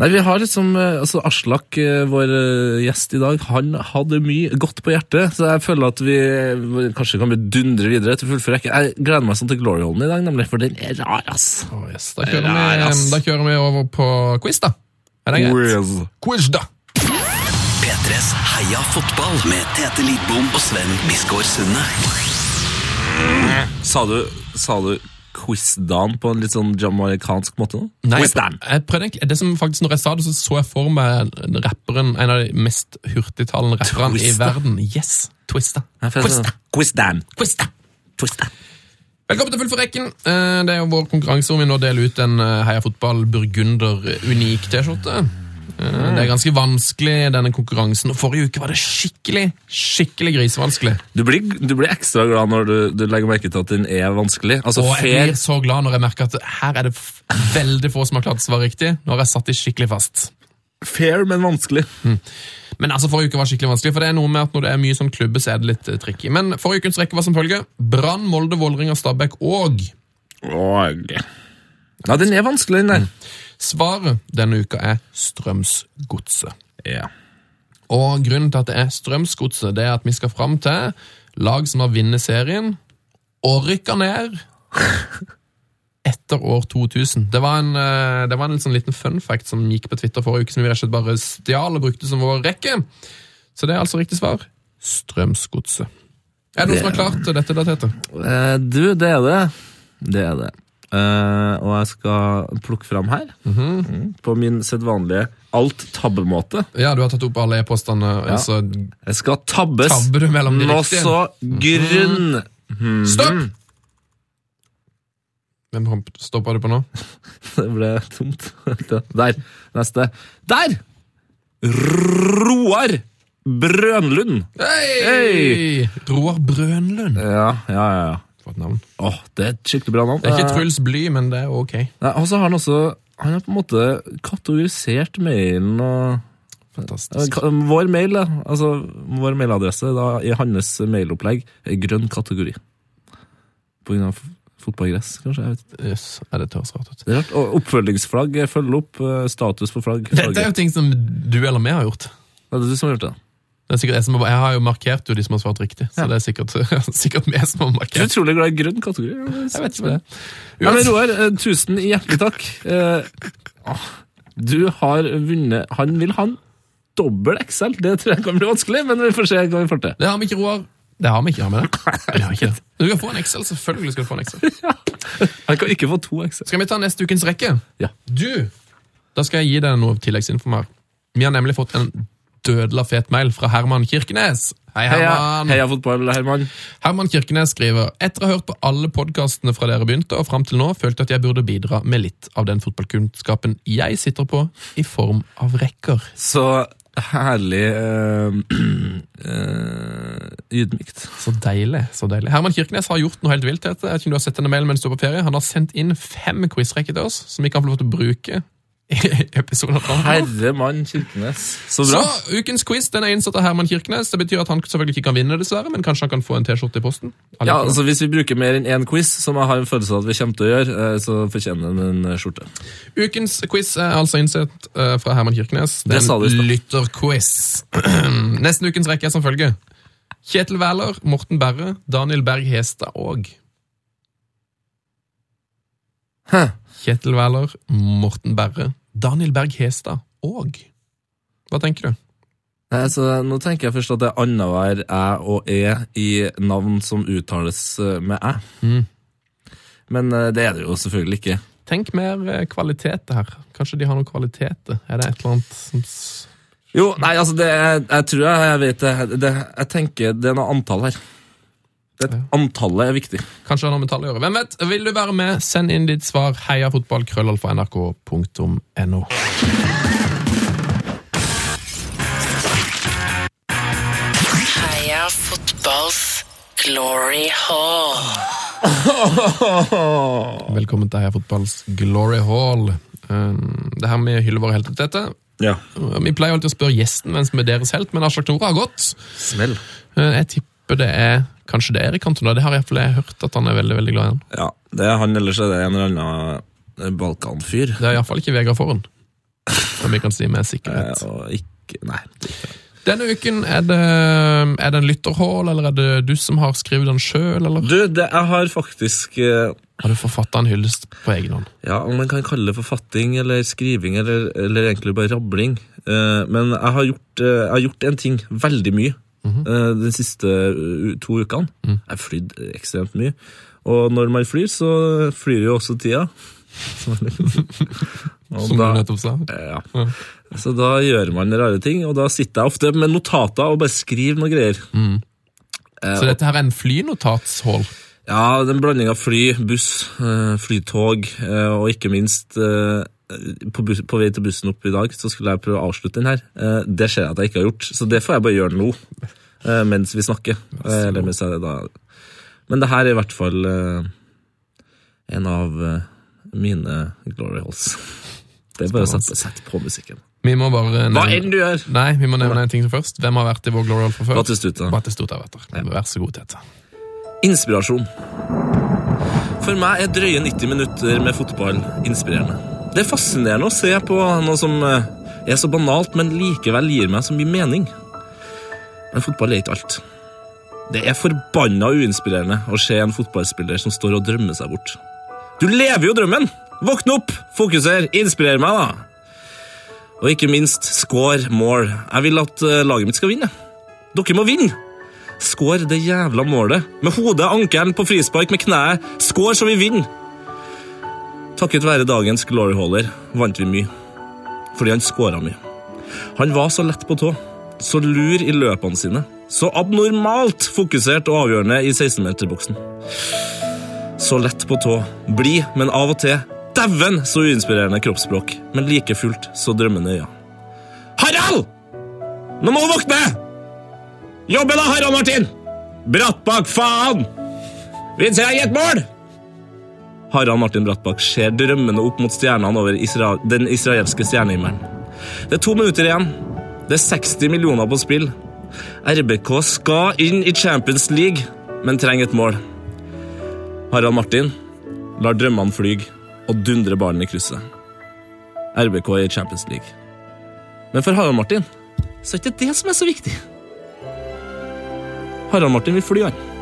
Nei, vi har liksom, eh, altså Aslak, eh, vår eh, gjest i dag, han hadde mye godt på hjertet, så jeg føler at vi vi kanskje kan dundre videre til fullføre. rekke. Jeg gleder meg sånn til Gloryholen i dag, nemlig, for den er rar, ass.
Å, yes. da, kjører vi,
ass.
da kjører vi over på quiz, da. Er det greit? Quiz, da.
P3s Heia fotball med Tete Lidbom og Sven Biskår Sunde.
Sa du, sa du quizdan på en litt sånn jamaicansk måte nå?
Nei, jeg, jeg prøvde egentlig, det som faktisk Når jeg sa det, så så jeg for meg rapperen, en av de mest hurtigtalende rapperne i verden. Yes, Twista.
Ja, for jeg
Twista. Twista.
Twista.
Velkommen til Full for rekken. Eh, Det er jo vår konkurranse hvor vi nå deler ut en eh, Heia Fotball Burgunder unik T-skjorte. Eh, Det er ganske vanskelig, denne konkurransen. Og Forrige uke var det skikkelig, skikkelig grisevanskelig.
Du blir, du blir ekstra glad når du, du legger merke til at den er vanskelig. Altså,
Og jeg blir så glad når jeg merker at her er det veldig få som har klart å svare riktig. Nå har jeg satt de skikkelig fast.
Fair, men vanskelig.
Men altså, forrige uke var skikkelig vanskelig, for det er noe med at når det er mye sånn klubbe, så er det litt uh, tricky. Men forrige ukens rekke var som følge. Brann, Molde, Vålerenga, Stabæk og
Og... Ja, den er vanskelig, den der.
Svaret denne uka er Strømsgodset.
Ja.
Og grunnen til at det er Strømsgodset, det er at vi skal fram til lag som har vunnet serien og rykka ned etter år 2000. Det var en, eh, det var en sånn liten fun fact som gikk på Twitter forrige uke, som vi rett og slett bare stjal og brukte som vår rekke. Så det er altså riktig svar. Strømsgodset. Er det noen som har klart dette, da, Tete?
Eh, du, det er det. Det er det. Eh, og jeg skal plukke fram her, mm, på min sedvanlige alt-tabbemåte.
Ja, du har tatt opp alle e-postene.
Ja.
Altså,
Jeg skal tabbes
Tabber mellom de
noe så grunn.
stopp! Hvem stoppa du på nå?
Det ble tomt. Der. Neste. Der! Roar Brønlund.
Hei! Roar Brønlund.
Ja, ja, ja.
For et navn.
Åh, det er et skikkelig bra navn.
Det er ikke
Eh,
Truls Bly, men det er ok.
Nei, og så har han også Han har på en måte kategorisert mailen og
Fantastisk.
Vår mail, da, altså vår mailadresse da, i hans mailopplegg er grønn kategori. På grunn av fotballgress, kanskje? jeg vet.
Yes, ja, det høres rart ut.
Det er rart. Og oppfølgingsflagg. jeg Følger opp eh, status på flagg.
Dette er jo ting som du eller vi har gjort.
Det er du som har gjort det.
Jeg, som har, jeg har jo markert jo de som har svart riktig, så
Ja.
det er sikkert, sikkert vi som har markert.
Du er utrolig glad i grønn kategori.
Jeg vet ikke hva det er.
Ja, men Roar, eh, tusen hjertelig takk. Eh, Du har vunnet Han vil ha en dobbel XL. Det tror jeg kan bli vanskelig, men vi får se hva vi får til.
Det har vi ikke, Roar. Det har vi ikke, har vi det? Har ikke. Du kan få en XL, selvfølgelig skal du få en Excel.
Han kan ikke få to XL.
Skal vi ta neste ukens rekke?
Ja.
Du, da skal jeg gi deg noe tilleggsinfo her. Vi har nemlig fått en dødela fet mail fra Herman Kirkenes. Hei,
Heia,
Herman.
heia fotball, Herman.
Herman Kirkenes skriver Etter å ha hørt på alle podkastene fra dere begynte, og fram til nå, følte jeg at jeg burde bidra med litt av den fotballkunnskapen jeg sitter på, i form av rekker.
Så herlig øh, øh, ydmykt.
Så deilig. så deilig. Herman Kirkenes har gjort noe helt vilt. Jeg vet ikke om du har sett denne mailen mens du er på ferie. Han har sendt inn fem quizrekker til oss, som vi kan få lov til å bruke episoden. av Trondheim.
Herremann Kirkenes. Så
Så
bra.
ukens quiz den er innsatt av Herman Kirkenes. Det betyr at han selvfølgelig ikke kan vinne, dessverre, men kanskje han kan få en T-skjorte i posten.
Ja, altså Hvis vi bruker mer enn én quiz, som jeg har en følelse av at vi kommer til å gjøre, eh, så fortjener han en eh, skjorte.
Ukens quiz er altså innsett eh, fra Herman Kirkenes. Det
Det
er
sa du i
en lytterquiz. Nesten ukens rekke er som følger. Kjetil Wæler, Morten Berre, Daniel Berg Hestad og
Hæ?
Kjetil Wæler, Morten Berre, Daniel Berg Hestad og Hva tenker du?
Så Nå tenker jeg først at det er annenhver æ og e i navn som uttales eh, med æ.
Mm.
Men eh, det er det jo selvfølgelig ikke.
Tenk mer eh, kvalitet her. Kanskje de har noe kvalitet? Er det et eller annet som
Jo, nei, altså det er, Jeg tror jeg, jeg vet det, det. Jeg tenker det er noe antall her. Det, Antallet er viktig.
Kanskje det har noe med tall å gjøre. Hvem vet? Vil du være med, send inn ditt svar. Heiafotballkrøllalfa.nrk.no. krøllalfa, nrk.no.
Heia fotballs glory hall.
Velkommen til Heia Fotballs Glory Hall. Um, Det her med hyller våre helter til dette.
Ja.
Vi pleier alltid å spørre gjesten hvem som er deres helt, men Aslak Tora har gått.
Smell.
Uh, Jeg tipper det er kanskje det er Erik Cantona. Det har jeg, jeg hørt at han er veldig veldig glad i han.
Ja, det er han, ellers er det en eller annen balkanfyr. Balkan-fyr.
Det er iallfall ikke Vegard Forhen. Som vi kan si med
Eh,
sikkerhet.
Og ikke Nei. ikke.
Denne uken, er det, er det en lytterhål, eller er det du som har skrevet den sjøl, eller?
Du, det, jeg har faktisk eh,
Har du forfatta en hyllest på egen hånd?
Ja, om man kan kalle det forfatting eller skriving eller, eller egentlig bare rabling. Eh, men jeg har, gjort, eh, jeg har gjort en ting veldig mye eh, de siste uh, to ukene. Jeg har flydd ekstremt mye. Og når man flyr, så flyr jo også tida.
Som du nettopp sa.
ja. Så da gjør man rare ting, og da sitter jeg ofte med notater og bare skriver noen greier. Mm.
Så dette her er en flynotatshål?
ja, det er en blanding av fly, buss, eh, flytog, eh, og ikke minst eh, på, bus, på vei til bussen opp i dag, så skulle jeg prøve å avslutte den her. Eh, Det ser jeg at jeg ikke har gjort, så det får jeg bare gjøre nå, eh, mens vi snakker. Eh, Eller mens jeg da... Men det her er i hvert fall eh, en av eh, mine glory holes. Det er bare å sette, sette på musikken.
Vi må bare
Hva enn du gjør!
Nei, vi må nevne en ting først. Hvem har vært i vår Glory Hall fra før?
Batistuta.
Batistuta har vært der. Vær så god, Tete.
Inspirasjon. For meg er drøye 90 minutter med fotball inspirerende. Det er fascinerende å se på noe som eh, er så banalt, men likevel gir meg så mye mening. Men fotball er ikke alt. Det er forbanna uinspirerende å se en fotballspiller som står og drømmer seg bort. Du lever jo drømmen! Våkne opp, fokuser, inspirer meg, da! Og ikke minst, score mål. Jeg vil at eh, laget mitt skal vinne. Dere må vinne! Skår det jævla målet. Med hodet, ankelen, på frispark, med kneet. Skår så vi vinner! Takket være dagens gloryholder vant vi mye. Fordi han skåra mye. Han var så lett på tå, så lur i løpene sine. Så abnormalt fokusert og avgjørende i 16-meterboksen. Så lett på tå, blid, men av og til dæven så uinspirerende kroppsspråk, men like fullt så drømmende øyne. Harald! Nå må du våkne! Jobbe da, Harald Martin! Brattbakk, faen! Vi trenger et mål! Harald Martin Brattbakk ser drømmende opp mot stjernene over Isra den israelske stjernehimmelen. Det er to minutter igjen. Det er 60 millioner på spill. RBK skal inn i Champions League, men trenger et mål. Harald Martin lar drømmene flyge og dundrer ballen i krysset. RBK er i Champions League. Men for Harald Martin så er det ikke det som er så viktig. Harald Martin vil fly, han.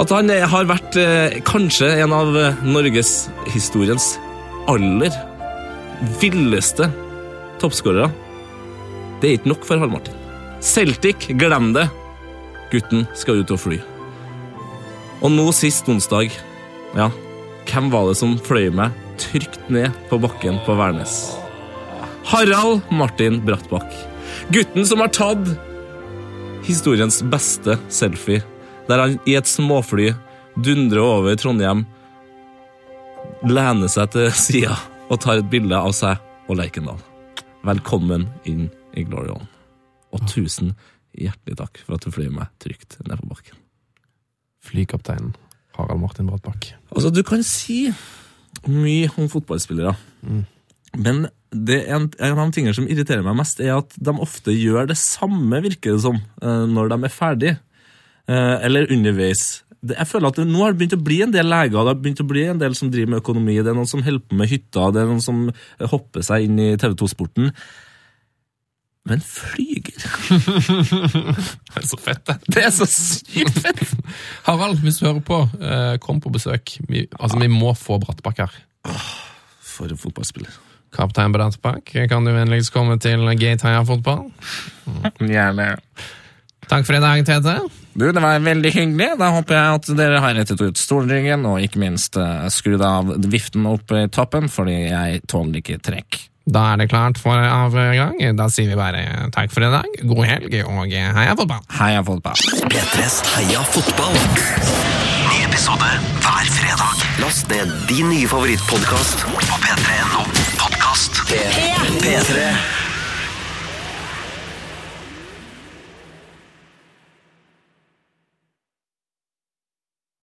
At han har vært eh, kanskje en av eh, norgeshistoriens aller villeste toppskårere, det er ikke nok for Harald Martin. Celtic, glem det! Gutten skal ut og fly. Og nå sist onsdag, ja, hvem var det som fløy meg trygt ned på bakken på Værnes? Harald Martin Brattbakk. Gutten som har tatt historiens beste selfie, der han i et småfly dundrer over Trondheim, lener seg til sida og tar et bilde av seg og Lerkendal. Velkommen inn i Glory Hall. Og tusen hjertelig takk for at du fløy meg trygt ned på bakken.
Flykapteinen Harald Martin Brattbakk.
Altså, du kan si mye om fotballspillere. Men det er en, en av de tingene som irriterer meg mest, er at de ofte gjør det samme, virker det som, eh, når de er ferdig. Eh, Eller underveis. Jeg føler at det, Nå har det begynt å bli en del leger, det har begynt å bli en del som driver med økonomi, det er noen som holder på med hytta, det er noen som eh, hopper seg inn i TV 2-sporten. Men flyger
Det er så fett, det.
Det er så sykt fett!
Harald, hvis du hører på, eh, kom på besøk. Vi, altså, vi må få Brattbakk her.
For en fotballspiller.
Kaptein Brattbakk, kan du vennligst komme til Gate Heia Fotball?
Gjerne.
Takk for i dag, Tete.
Du, det var veldig hyggelig. Da håper jeg at dere har rettet ut stolryggen, og ikke minst eh, skrudd av viften opp i toppen, fordi jeg tåler ikke trekk.
Da er det klart for avgang. Da sier vi bare takk for i dag, god helg og heia fotball.
Heia fotball.
P3s Heia fotball. Ny episode hver fredag. Last ned din nye favorittpodkast på p3.no podkast. P3.